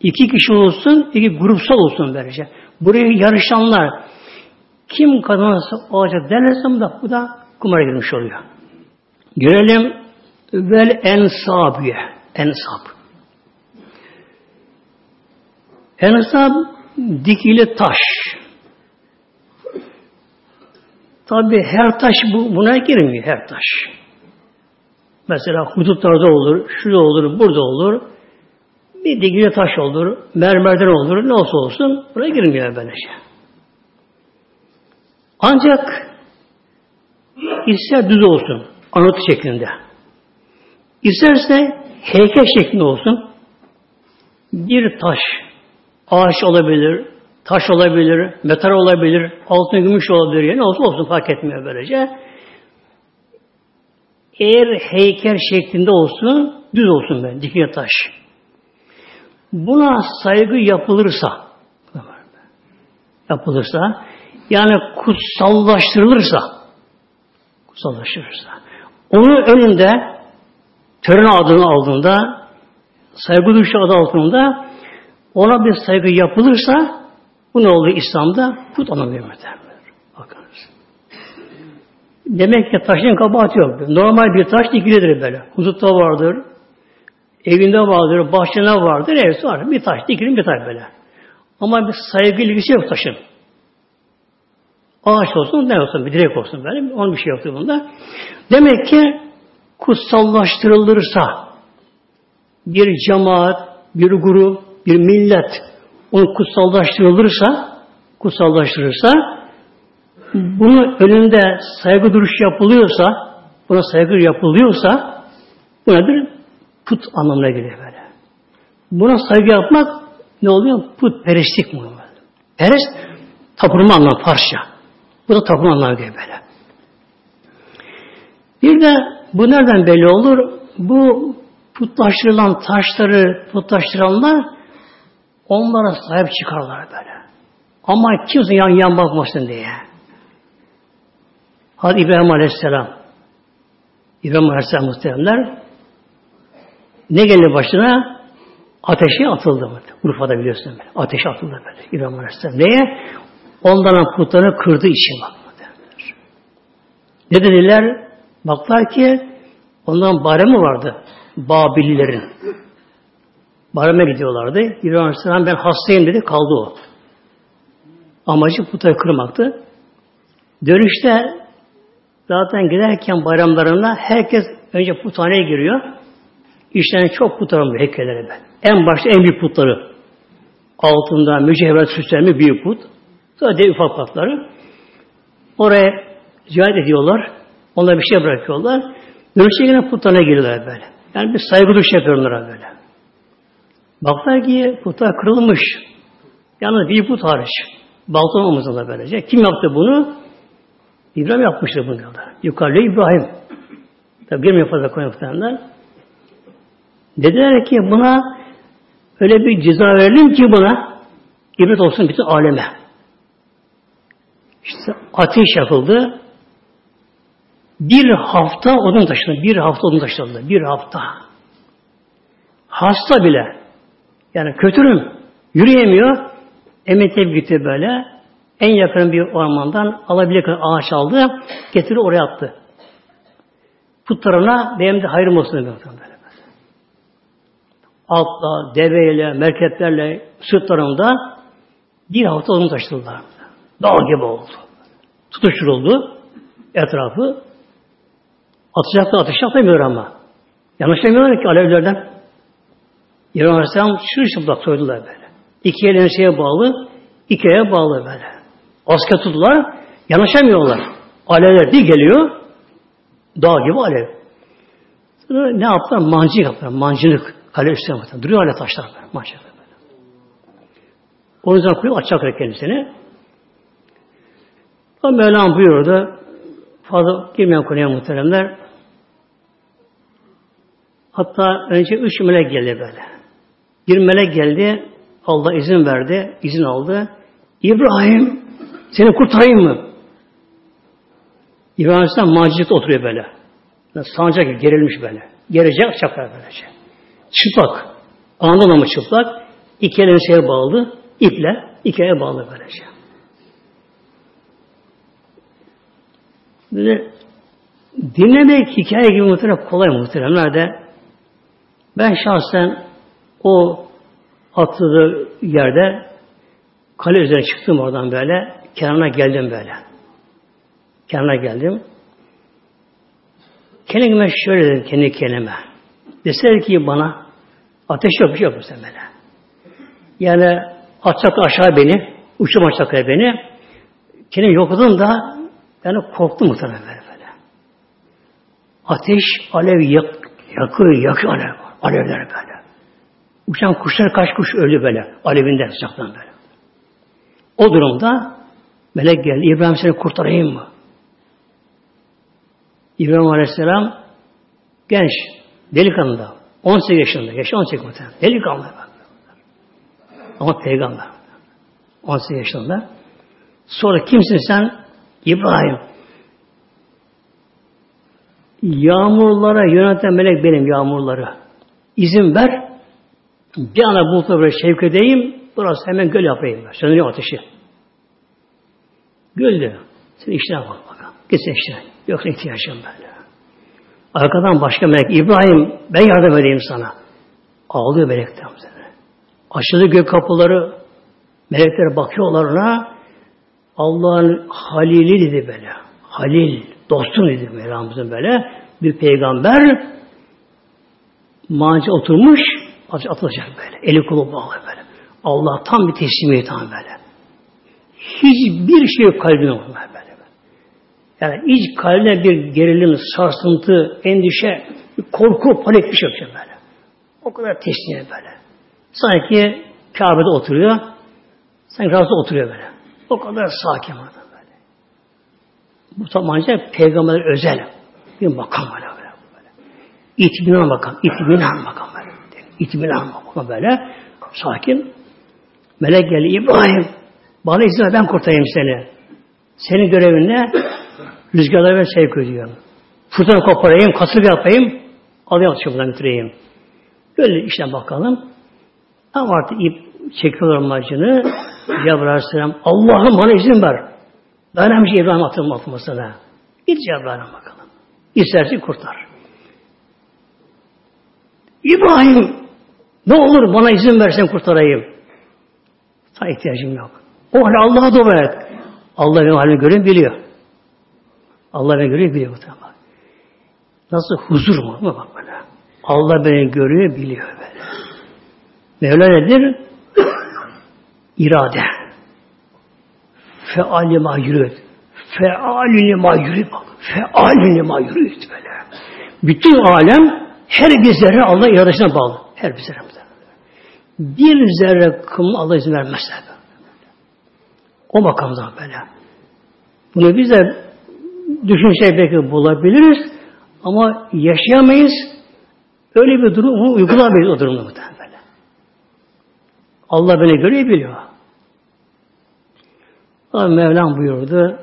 iki kişi olsun, iki grupsal olsun böylece. Buraya yarışanlar kim kazanırsa olacak derlerse da bu da kumara girmiş oluyor. Görelim vel ensabiye ensab. Ensab dikili taş. Tabi her taş bu, buna girmiyor her taş. Mesela hudutlarda olur, şurada olur, burada olur. Bir dikili taş olur, mermerden olur, ne olsa olsun buraya girmiyor böylece. Ancak ister düz olsun, anıt şeklinde. İsterse heykel şeklinde olsun. Bir taş, ağaç olabilir, taş olabilir, metal olabilir, altın gümüş olabilir, yani olsa olsun fark etmiyor böylece. Eğer heykel şeklinde olsun, düz olsun böyle, dikine taş. Buna saygı yapılırsa, yapılırsa, yani kutsallaştırılırsa, kutsallaştırırsa. Onun önünde tören adını aldığında saygı duyuşu adı altında ona bir saygı yapılırsa bu ne oluyor İslam'da? Put anlamıyor. Bakınız. Demek ki taşın kabahati yok. Normal bir taş dikilidir böyle. Huzutta vardır, evinde vardır, bahçede vardır, evsi var. Bir taş, dikilim bir taş böyle. Ama bir saygı ilgisi yok taşın. Ağaç olsun, ne olsun, bir direk olsun böyle. Onun bir şey yoktu bunda. Demek ki kutsallaştırılırsa bir cemaat, bir grup, bir millet onu kutsallaştırılırsa kutsallaştırırsa bunun önünde saygı duruş yapılıyorsa buna saygı yapılıyorsa bu nedir? Put anlamına geliyor böyle. Buna saygı yapmak ne oluyor? Put perestlik mi? Perest tapınma anlamı Farsça. Bu da tapınma anlamına geliyor böyle. Bir de bu nereden belli olur? Bu putlaştırılan taşları putlaştıranlar onlara sahip çıkarlar böyle. Ama kimse yan yan bakmasın diye. Hadi İbrahim Aleyhisselam İbrahim Aleyhisselam muhteremler ne geldi başına? Ateşe atıldı mı? Urfa'da biliyorsun böyle. Ateşe atıldı böyle. İbrahim Aleyhisselam. Neye? Onların putlarını kırdığı için bak. Ne dediler? Baklar ki ondan baremi vardı. Babililerin. Bareme gidiyorlardı. İbrahim Aleyhisselam ben hastayım dedi. Kaldı o. Amacı putları kırmaktı. Dönüşte zaten giderken bayramlarına herkes önce puthaneye giriyor. İşten çok putlar var heykellere ben. En başta en büyük putları. Altında mücevher süslenmiş büyük put. Sonra dev ufak putları. Oraya ziyaret ediyorlar. Onlara bir şey bırakıyorlar. Dönüşte yine putlarına giriyorlar böyle. Yani bir saygı duş yapıyorlar böyle. Baklar ki putlar kırılmış. Yalnız bir put hariç. Balton omuzunda böylece. Kim yaptı bunu? İbrahim yapmıştı bunu diyorlar. Yukarıda İbrahim. Tabi girmiyor fazla koymaktanlar. Dediler ki buna öyle bir ceza verelim ki buna ibret olsun bütün aleme. İşte ateş yakıldı. Bir hafta odun taşıdı. Bir hafta odun taşıdı. Bir hafta. Hasta bile. Yani kötürüm. Yürüyemiyor. Emetep gitti böyle. En yakın bir ormandan alabilir ağaç aldı. Getirdi oraya attı. Putlarına benim de hayrım olsun böyle. Altla, deveyle, merkeplerle, sırtlarında bir hafta onu taşıdılar. Dağ gibi oldu. Tutuşturuldu etrafı. Atacaklar ateş yapamıyor ama. Yanlışlamıyorlar ki alevlerden. İbrahim Aleyhisselam çırışıplak soydular böyle. İki el enseye bağlı, iki aya bağlı böyle. Asker tuttular, yanaşamıyorlar. Alevler bir geliyor, dağ gibi alev. Sonra ne yaptılar? Mancı yaptılar, mancılık. Kale üstüne baktılar. Duruyor hala taşlar böyle, mancılık böyle. Onun yüzden koyup açacaklar kendisini. Ama Mevlam buyurdu, fazla girmeyen konuya muhteremler, Hatta önce üç melek geldi böyle. Bir melek geldi, Allah izin verdi, izin aldı. İbrahim, seni kurtarayım mı? İbrahim Aleyhisselam macide oturuyor böyle. Sancak gibi gerilmiş böyle. Gelecek çapar böylece. Çıplak. Mı çıplak? İki elini şeye bağlı. iple iki ele bağlı böylece. Böyle dinlemek hikaye gibi muhtemelen kolay muhtemelen de ben şahsen o atladığı yerde kale üzerine çıktım oradan böyle. Kenarına geldim böyle. Kenarına geldim. Kendime şöyle dedim kendi kendime. Deseler ki bana ateş yok bir şey yok böyle. Yani atacak aşağı beni, uçum atacak beni. Kendimi yokladım da yani korktum muhtemelen böyle. Ateş, alev yak, yakıyor, yakıyor alev. Alevler böyle. Uçan kuşlar kaç kuş öldü böyle. Alevinden sıcaktan böyle. O durumda melek geldi. İbrahim seni kurtarayım mı? İbrahim Aleyhisselam genç, delikanlı da. 18 yaşında. Yaşı 18 muhtemelen. Delikanlı. Ama peygamber. 18 yaşında. Sonra kimsin sen? İbrahim. Yağmurlara yöneten melek benim yağmurları. İzin ver. Bir ana bulutla böyle şevk edeyim. Burası hemen göl yapayım. Söndürüyor ateşi. Göl diyor. Sen işine bak bakalım. Git sen işine. Yoksa ihtiyacım böyle. Arkadan başka melek. İbrahim ben yardım edeyim sana. Ağlıyor melekten. Açıldı gök kapıları. Melekler bakıyorlar ona. Allah'ın halili dedi böyle. Halil, dostum dedi Mevlamızın böyle. Bir peygamber manca oturmuş atılacak böyle. Eli kolu bağlı böyle. Allah tam bir teslimiyet tam böyle. Hiçbir şey yok kalbine böyle. Yani iç kalbine bir gerilim, sarsıntı, endişe, korku, panik bir şey yok böyle. O kadar teslimiyet böyle. Sanki Kabe'de oturuyor. Sanki razı oturuyor böyle. O kadar sakin orada böyle. Bu tabanca peygamber özel bir makam böyle. İtminan makam. İtminan makam böyle. İtminan makam böyle. Sakin. Melek geldi. İbrahim bana izin ver ben kurtarayım seni. Senin görevin ne? Rüzgarları ben sevk ediyorum. Fırtına koparayım, kasırga yapayım, alayım atışımdan götüreyim. Böyle işten bakalım. Ama artık ip çekiyorlar macını. Cebrail Aleyhisselam Allah'ım bana izin ver. Dayanamış İbrahim atılma atılmasına. Git Cebrail'e bakalım. İstersin kurtar. İbrahim ne olur bana izin versen kurtarayım. Sana ihtiyacım yok. O halde Allah'a dua et. Allah benim halimi görün biliyor. Allah beni görüyor biliyor. Nasıl huzur mu? Bak böyle. Allah beni görüyor biliyor böyle. Mevla nedir? <coughs> İrade. Feali ma yürüt. Fealini ma yürüt. Fealini ma yürüt böyle. Bütün alem her bir zerre Allah iradesine bağlı. Her bir zerre. Bir zerre kım Allah izin vermezse. O makamda böyle. Bunu biz de düşünce belki bulabiliriz ama yaşayamayız. Öyle bir durumu uygulamayız o durumda muhtemelen. Allah beni görüyor biliyor. Allah Mevlam buyurdu.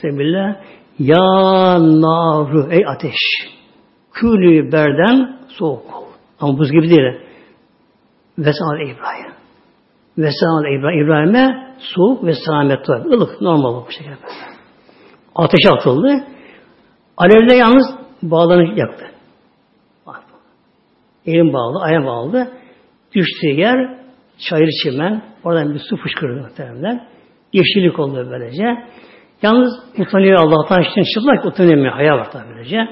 Sebillah. Ya naru ey ateş. Külü berden soğuk ol. Ama buz gibi değil. Vesal İbrahim. Vesal İbrahim. İbrahim'e soğuk ve selamet var. Ilık, normal bu şekilde. Ateşe atıldı. Alevle yalnız bağlanıp yaktı. Elim bağlı, ayağım bağlı. Düştüğü yer çayır çimen. Oradan bir su fışkırdı muhtemelen. Yeşillik oldu böylece. Yalnız utanıyor Allah'tan için çıplak utanıyor. Haya var tabi böylece.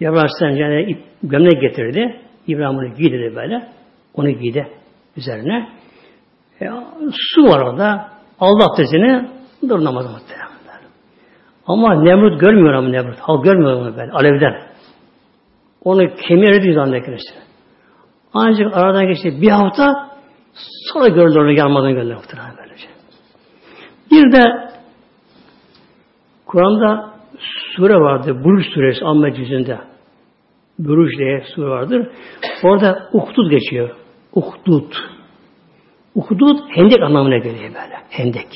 Yavrı Aleyhisselam yani ip, gömlek getirdi. İbrahim onu giydi böyle. Onu giydi üzerine. E, su var orada. Allah abdestini dur namazı muhtemelen. Ama Nemrut görmüyor ama Nemrut. Halk görmüyor onu böyle alevden. Onu kemiğe eridi zannediyor işte. Ancak aradan geçti bir hafta sonra gördü onu gelmeden gördü muhtemelen böylece. Bir de Kur'an'da sure vardır. Buruş suresi Ahmet yüzünde. Buruş diye sure vardır. Orada Uhdud geçiyor. Uhdud. Uhdud hendek anlamına geliyor böyle. Hendek.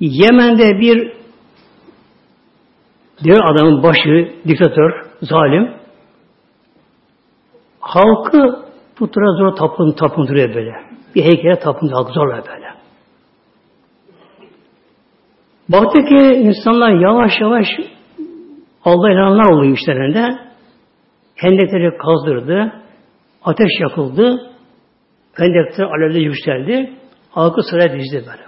Yemen'de bir diğer adamın başı, diktatör, zalim halkı putra zor tapın, tapındırıyor böyle. Bir heykele tapındırıyor, halkı zorla böyle. Baktı ki insanlar yavaş yavaş Allah inananlar oluyor işlerinde. Hendekleri kazdırdı. Ateş yakıldı. Hendekler alevde yükseldi. Halkı sıraya dizdi böyle.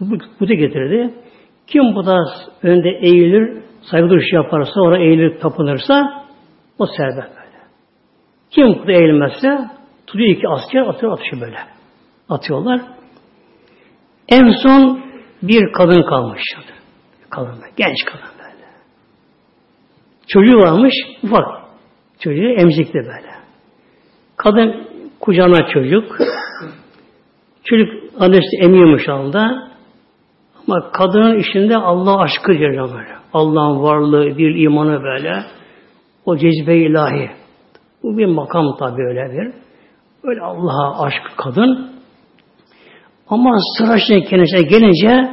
böyle. Bu da getirdi. Kim bu da önde eğilir, saygı duruşu yaparsa, ona eğilir, tapınırsa o serbest böyle. Kim bu da eğilmezse tutuyor iki asker atıyor atışı böyle. Atıyorlar. En son bir kadın kalmış. Kadın, genç kadın böyle. Çocuğu varmış, ufak. Çocuğu emzikli böyle. Kadın kucağına çocuk. Çocuk annesi emiyormuş anda. Ama kadının işinde Allah aşkı diyor böyle. Allah'ın varlığı, bir imanı böyle. O cezbe ilahi. Bu bir makam tabi öyle bir. Öyle Allah'a aşk kadın. Ama sıra kendisine gelince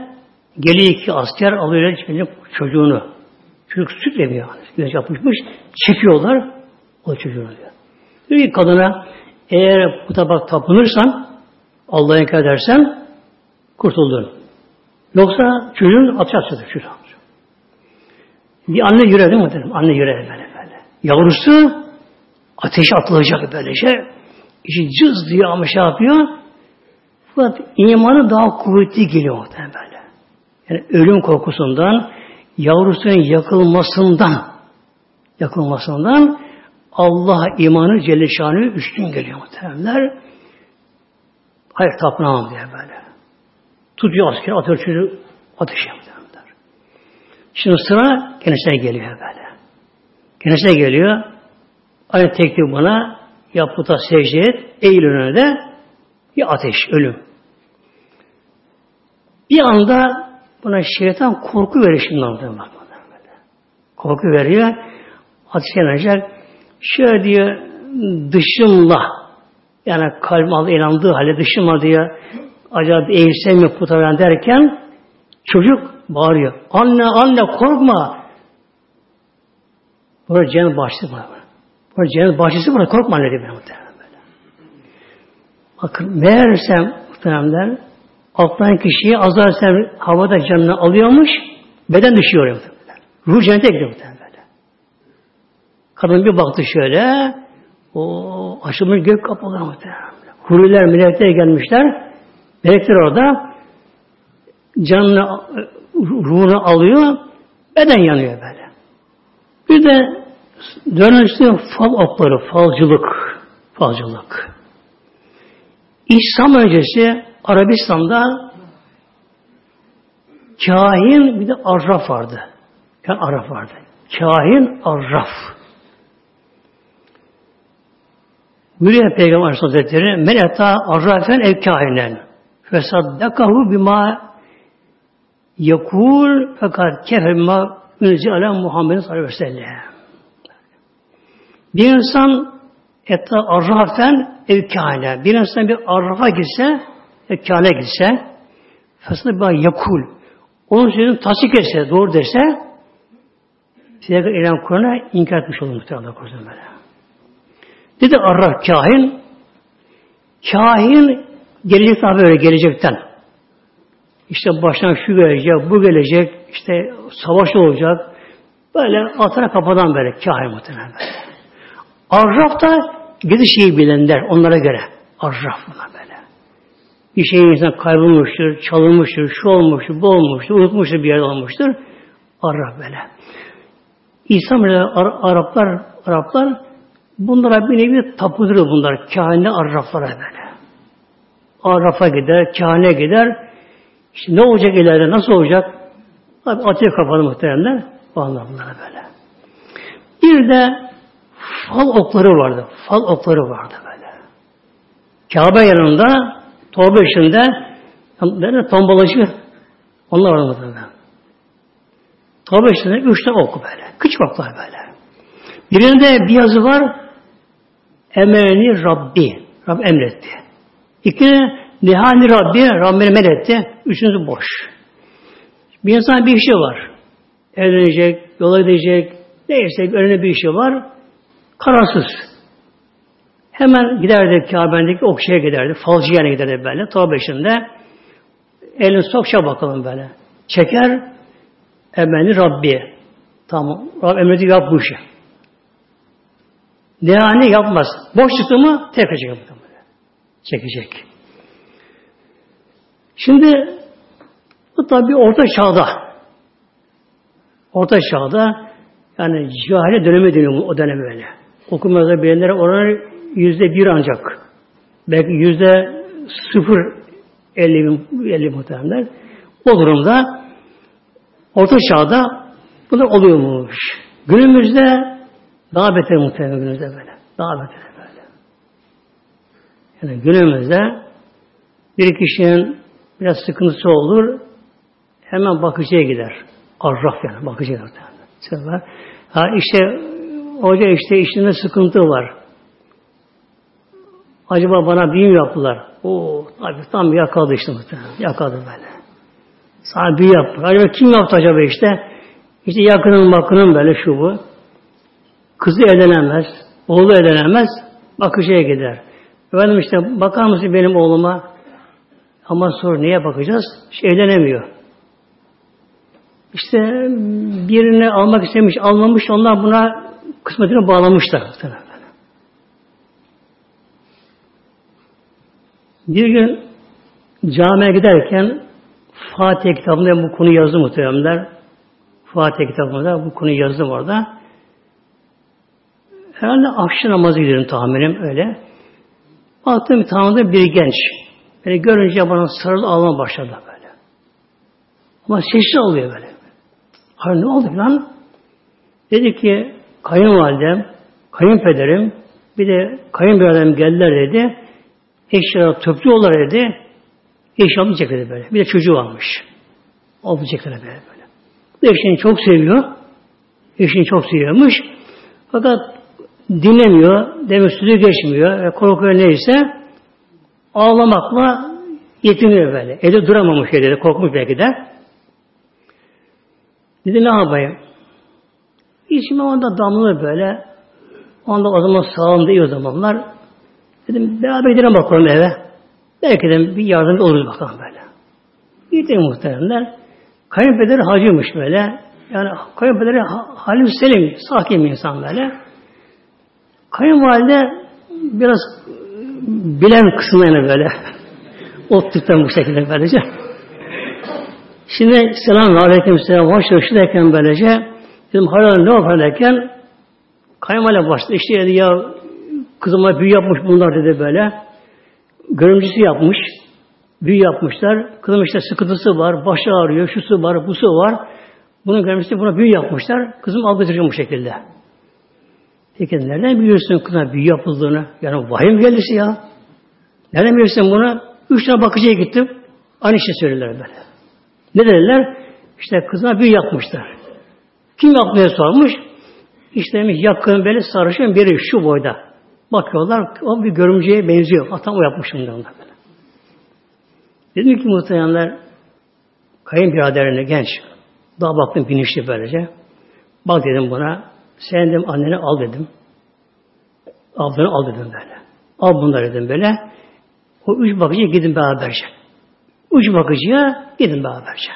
geliyor iki asker alıyor çocuğunu. Çocuk süt emiyor. Güneş yapışmış. Çekiyorlar. O çocuğu diyor. Diyor ki kadına eğer bu tabak tapınırsan Allah'a inkar edersen kurtuldun. Yoksa çocuğun atacaksın çocuğu. Bir anne yüreği değil mi? Dedim? Anne yüreği böyle böyle. Yavrusu ateşe atılacak böylece. İşi cız diye ama şey yapıyor. Fakat imanı daha kuvvetli geliyor muhtemelen böyle. Yani ölüm korkusundan, yavrusunun yakılmasından, yakılmasından Allah imanı Celle Şanı üstün geliyor muhtemelenler. Hayır tapınamam diye böyle. Tutuyor asker, atıyor çocuğu ateşe muhtemelenler. Şimdi sıra kendisine geliyor böyle. Kendisine geliyor. Aynı teklif bana ya puta secde et, eğil önüne bir ateş, ölüm. Bir anda buna şeytan korku verir şimdi anlamda. Korku veriyor. Ateş yanacak. Şöyle diyor dışımla yani kalbim Allah inandığı halde dışımla diyor acaba eğilsem mi puta derken çocuk bağırıyor. Anne anne korkma. Burada cennet bahçesi var. Burada cennet bahçesi var. Korkma anne diyor. Bakın meğersem muhtemelen alttan kişiyi azar sen havada canını alıyormuş beden düşüyor muhtemelen. Ruh cennete gidiyor böyle. Kadın bir baktı şöyle o aşılmış gök kapalı muhtemelen. Huriler, melekler gelmişler. Melekler orada canını ruhunu alıyor beden yanıyor böyle. Bir de dönüşte fal okları, falcılık, falcılık. İslam öncesi Arabistan'da kahin bir de arraf vardı. Yani arraf vardı. Kahin arraf. Buyuruyor Peygamber Hazretleri men eta arrafen ev kahinen fesaddakahu bima yakul fakat kefer bima ünzi ala Muhammed sallallahu aleyhi ve sellem. Bir insan etta arrafen ev kahine. Bir insan bir arrafa gitse ev kahine gitse fasaddakahu yakul onun sözünü tasdik etse, doğru dese Peygamber İlhan Kur'an'a inkar etmiş olur muhtemelen Allah korusun böyle. Dedi arraf kahin kahin gelecek tabi öyle gelecekten. İşte baştan şu gelecek, bu gelecek, işte savaş olacak. Böyle atana kafadan böyle kahin muhtemelen. Arraf da gidiş şeyi bilenler onlara göre. Arraf bunlar böyle. Bir şey insan kaybolmuştur, çalınmıştır, şu olmuştur, bu olmuştur, unutmuştur bir yerde olmuştur. Arraf böyle. İslam ile Araplar, Araplar bunlara bir nevi tapıdır bunlar. Kahine arraflara böyle. Arrafa gider, kahine gider. İşte ne olacak ileride, nasıl olacak? Abi atıyor kafanı muhteremler. Vallahi bunlara böyle. Bir de fal okları vardı. Fal okları vardı böyle. Kabe yanında, torba içinde böyle tombalacı onlar vardı muhtemelen. Torba içinde üç tane ok böyle. Küçük oklar böyle. Birinde bir yazı var. Emreni Rabbi. Rab emretti. İki Nihani Rabbi, Rabbim emretti. Üçüncüsü boş. Bir insan bir işi var. Evlenecek, yola gidecek, neyse önüne bir işi var. Kararsız. Hemen giderdi Kabe'deki okşaya giderdi. Falcı yerine giderdi böyle. Tavba içinde. Elini sokça bakalım böyle. Çeker. Emreni Rabbi. Tamam. Rabb emredi yap bu işi. Ne yapmaz. Boş çıktı mı tekrar çekecek. Çekecek. Şimdi bu tabi orta çağda orta çağda yani cahile dönemi deniyor o dönem öyle. Okumada bilenler oranı yüzde bir ancak. Belki yüzde sıfır elli, elli muhtemelenler. O durumda orta çağda bunlar oluyormuş. Günümüzde daha beter muhtemelen günümüzde böyle. Daha beter böyle. Yani günümüzde bir kişinin biraz sıkıntısı olur hemen bakıcıya gider. Arraf yani bakıcıya gider. Ha işte hoca işte işinde sıkıntı var. Acaba bana büyü yaptılar. O abi tam yakaladı işte muhtemelen. Yakaladı böyle. Sana büyü yaptılar. Acaba kim yaptı acaba işte? İşte yakının bakının böyle şu bu. Kızı evlenemez, oğlu evlenemez, bakıcıya gider. Efendim işte bakar mısın benim oğluma? Ama sonra neye bakacağız? İşte evlenemiyor. İşte birini almak istemiş, almamış, onlar buna kısmetini bağlamışlar. Bir gün camiye giderken Fatih kitabında bu konu yazdı muhteremler. Fatih kitabında bu konuyu yazdım orada. Herhalde akşam namazı gidiyorum tahminim öyle. Baktım tanıdığı bir genç. Beni görünce bana sarıl ağlama başladı böyle. Ama sessiz oluyor böyle. Hayır ne oldu lan? Dedi ki kayınvalidem, kayınpederim, bir de kayınbiraderim geldiler dedi. Eşyalar topluyorlar dedi. Eşya almayacak dedi böyle. Bir de çocuğu varmış. Almayacaklar böyle böyle. Bu eşini çok seviyor. Eşini çok seviyormuş. Fakat dinlemiyor. Demek sözü geçmiyor. Korkuyor neyse ağlamakla yetiniyor böyle. Evde duramamış dedi. Korkmuş belki de. Dedi ne yapayım? İçime onda damlıyor böyle. Onda o zaman sağlamda iyi o zamanlar. Dedim beraber gidelim bakalım eve. Belki de bir yardımcı oluruz bakalım böyle. Gittim muhteremler. Kayınpederi hacıymış böyle. Yani kayınpederi halim selim, sakin bir insan böyle. Kayınvalide biraz bilen kısımlarına böyle. <laughs> Ot tutan bu şekilde böylece. Şimdi selam aleyküm selam hoş derken böylece dedim hayır ne yapar derken kayınvalide başladı. İşte dedi ya kızıma büyü yapmış bunlar dedi böyle. Görümcüsü yapmış. Büyü yapmışlar. Kızım işte sıkıntısı var, başı ağrıyor, şusu var, busu var. Bunun görmesi buna büyü yapmışlar. Kızım algıtıracak bu şekilde. Peki nereden biliyorsun kızına büyü yapıldığını? Yani vahim geldisi ya. Nereden biliyorsun bunu? Üç tane bakıcıya gittim. Aynı şey söylediler böyle. Ne dediler? İşte kızına büyü yapmışlar. Kim yapmaya sormuş? İşte demiş yakın böyle sarışın biri şu boyda. Bakıyorlar o bir görümceye benziyor. Hatta o yapmış onlar böyle. Dedim ki muhtemelenler kayınbiraderine genç. Daha baktım bilinçli böylece. Bak dedim buna sen dedim anneni al dedim. Ablanı al dedim böyle. Al bunları dedim böyle. O üç bakıcıya gidin beraberce. Üç bakıcıya gidin beraberce.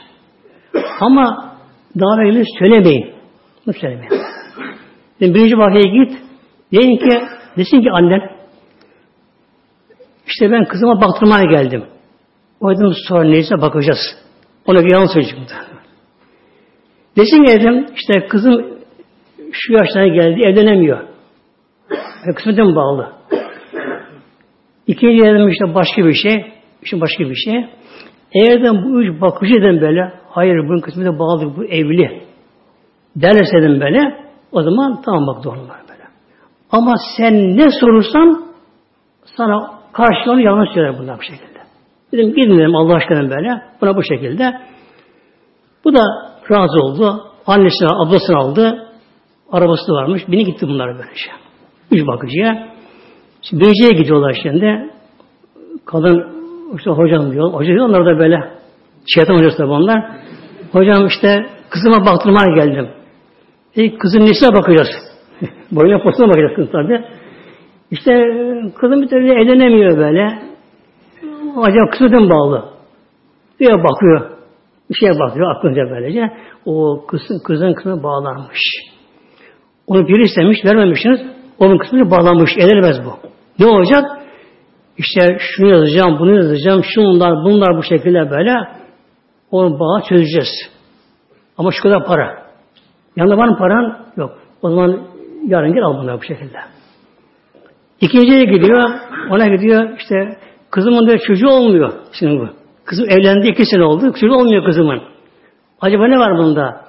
Ama daha söylemeyin. Bunu söylemeyin. Dedim, birinci bakıcıya git. Deyin ki, desin ki annen işte ben kızıma baktırmaya geldim. O dedim sonra neyse bakacağız. Ona bir yalan söyleyecek Desin ki dedim işte kızım şu yaşlara geldi evlenemiyor. E, kısmeten bağlı. İkinci dedim işte başka bir şey. İşte başka bir şey. Eğer de bu üç bakıcı dedim böyle hayır bunun kısmete bağlı bu evli derlerse dedim böyle o zaman tamam bak doğru böyle. Ama sen ne sorursan sana karşılığını yanlış söyler bunlar bu şekilde. Dedim gidin dedim Allah aşkına böyle. Buna bu şekilde. Bu da razı oldu. Annesini, ablasını aldı. Arabası da varmış. Bini gitti bunlar böylece. Üç bakıcıya. Şimdi Beyce'ye gidiyorlar şimdi. Kadın işte hocam diyor. Hoca diyor onlar da böyle şeytan hocası da bunlar. Hocam işte kızıma baktırmaya geldim. <laughs> E, kızın nesine bakacağız? Boyuna posuna bakacağız kız tabi. İşte kızım bir türlü eğlenemiyor böyle. Acaba kısmeten bağlı. Diye bakıyor. Bir şeye bakıyor aklınca böylece. O kızın, kızın kısmına bağlanmış. Onu biri istemiş, vermemişsiniz. Onun kısmını bağlanmış. Edilemez bu. Ne olacak? İşte şunu yazacağım, bunu yazacağım, şunlar, bunlar bu şekilde böyle onu bağı çözeceğiz. Ama şu kadar para. Yanında var mı paran? Yok. O zaman yarın gel al bunları bu şekilde. İkinciye gidiyor, ona gidiyor işte kızımın da çocuğu olmuyor şimdi bu. Kızım evlendi iki sene oldu, çocuğu olmuyor kızımın. Acaba ne var bunda?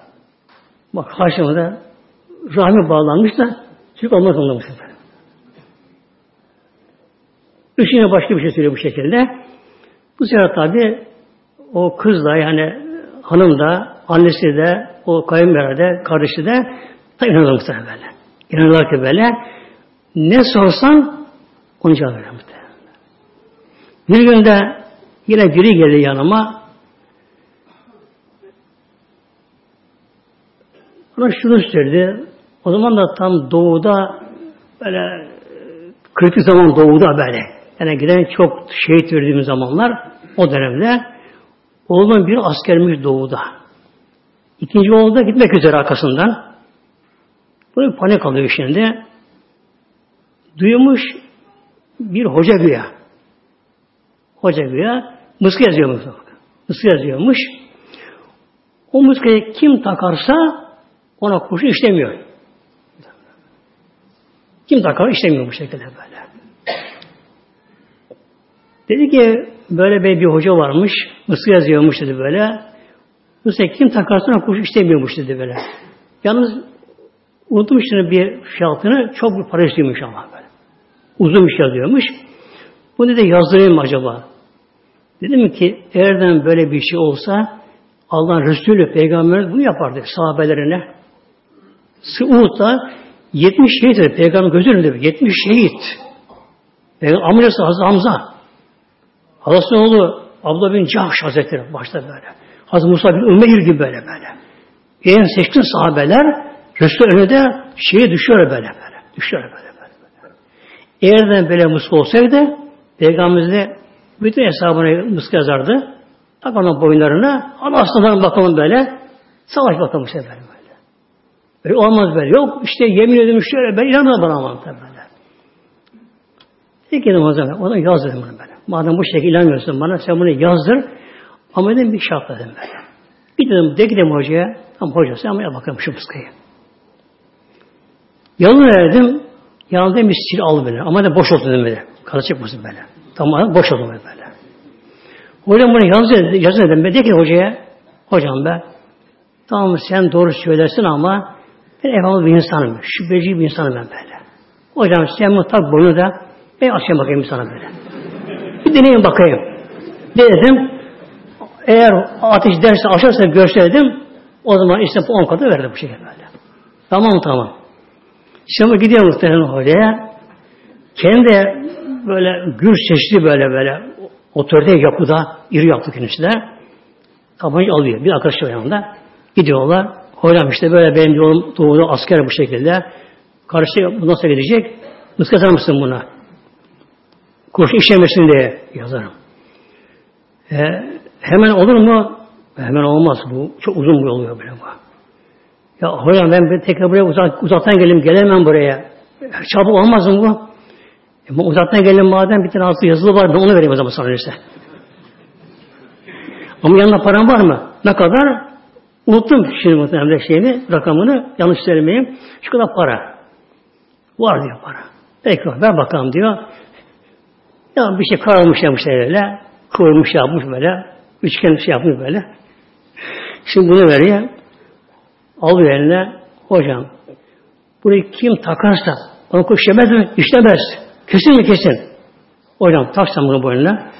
Bak karşımda rahmi bağlanmış da çocuk olmaz onunla bu sefer. Üçüne başka bir şey söylüyor bu şekilde. Bu sefer tabi o kız da yani hanım da, annesi de, o kayınbeder de, kardeşi de tabi inanırlar muhtemelen böyle. İnanırlar ki böyle ne sorsan onu cevap verir muhtemelen. Bir günde yine biri geldi yanıma Ona şunu söyledi. O zaman da tam doğuda böyle kritik zaman doğuda böyle. Yani giden çok şehit verdiğimiz zamanlar o dönemde oğlum bir askermiş doğuda. İkinci oğlu da gitmek üzere arkasından. Böyle panik alıyor şimdi. Duymuş bir hoca güya. Hoca güya mıskı yazıyormuş. Mıskı yazıyormuş. O mıskayı kim takarsa ona kurşun işlemiyor. Kim takar işlemiyor bu şekilde böyle. Dedi ki böyle bir, hoca varmış. Mısır yazıyormuş dedi böyle. Mısır kim takarsa ona kurşun işlemiyormuş dedi böyle. Yalnız unutmuş bir fiyatını çok bir para istiyormuş ama böyle. Uzun bir şey yazıyormuş. Bu ne de yazdırayım mı acaba? Dedim ki eğerden böyle bir şey olsa Allah'ın Resulü Peygamber bunu yapardı sahabelerine. Suud'da 70 şehit Peygamber gözü önünde 70 şehit. Peygamber amcası Hazreti Hamza. Hazreti oğlu Abdullah bin Cahş Hazretleri başta böyle. Hazreti Musa bin Ümeyr gibi böyle böyle. En seçkin sahabeler Resul önünde şeye düşüyor böyle böyle. Düşüyor böyle böyle. Eğer böyle muska olsaydı Peygamberimiz de bütün hesabına muska yazardı. Tak onun boyunlarına. Ama aslanların bakalım böyle. Savaş bakalım işte böyle böyle. Böyle olmaz böyle. Yok işte yemin ediyorum şöyle ben inanmıyorum bana ama böyle. Peki dedim o zaman. Ona yaz dedim bunu böyle. Madem bu şekilde inanmıyorsun bana sen bunu yazdır. Ama dedim bir şart dedim böyle. Bir dedim de gidelim hocaya. Tamam hoca sen ama bakalım şu muskayı. Yalın verdim. Yanında bir sil al böyle. Ama da boş olsun dedim böyle. Kara çıkmasın böyle. Tamam boş oldu böyle. Hocam bunu yaz, yazın dedim. Ben de ki hocaya, hocam be, tamam sen doğru söylersin ama ben evhamlı bir insanım. Şüpheci bir insanım ben böyle. Hocam sen bunu tak boyunu da ben açayım bakayım sana böyle. Bir deneyim bakayım. Dedim. Eğer ateş derse aşarsa görse dedim. O zaman işte on katı verdi bu şekilde böyle. Tamam tamam. Şimdi gidiyor muhtemelen hocaya. Kendi böyle gür seçti böyle böyle otorite yapıda, iri yaptı kendisi Tabancayı alıyor. Bir arkadaş var yanında. Gidiyorlar. Hocam işte böyle benim yolum doğuda asker bu şekilde. Karşı bu nasıl gidecek? Mıska yazar mısın buna? Kurşun işlemesin diye yazarım. E, hemen olur mu? Hemen olmaz bu. Çok uzun bir oluyor böyle bu. Ya hocam ben bir tekrar buraya uzak, uzaktan gelim gelemem buraya. Çabuk olmaz mı bu? E, uzaktan gelen madem bir tane altı yazılı var ben onu vereyim o zaman sana işte. Ama yanında param var mı? Ne kadar? Unuttum şimdi muhtemelen şeyini, rakamını. Yanlış söylemeyeyim. Şu kadar para. Var diyor para. Peki ver bakalım diyor. Ya bir şey karalmış yapmış öyle. Kıvırmış yapmış böyle. Üçgen şey yapmış böyle. Şimdi bunu veriyor. Alıyor eline. Hocam burayı kim takarsa onu kuşamaz mı? İşlemez. Kesin mi kesin? Hocam taksam bunu boynuna.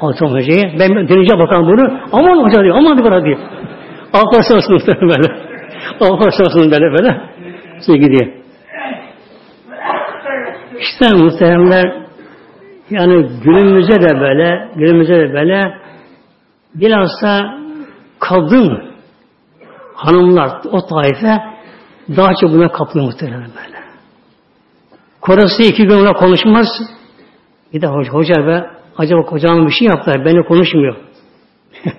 Altan hocayı. Ben deneyeceğim bakalım bunu. Aman hoca diyor. Aman diyor. diyor. Altan şansınız <laughs> böyle. Altan şansınız böyle böyle. Size gidiyor. İşte muhteremler yani günümüzde de böyle günümüzde de böyle bilhassa kadın hanımlar o taife daha çok buna kaplı muhtemelen böyle. Korası iki gün ona konuşmaz. Bir de hoca, hoca be, acaba kocam bir şey yaptılar, benimle konuşmuyor. <laughs>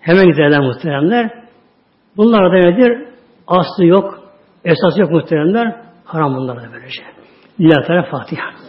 Hemen giderler muhteremler. Bunlar da nedir? Aslı yok, esası yok muhteremler. Haram bunlar da böylece. Lillahi Teala Fatiha.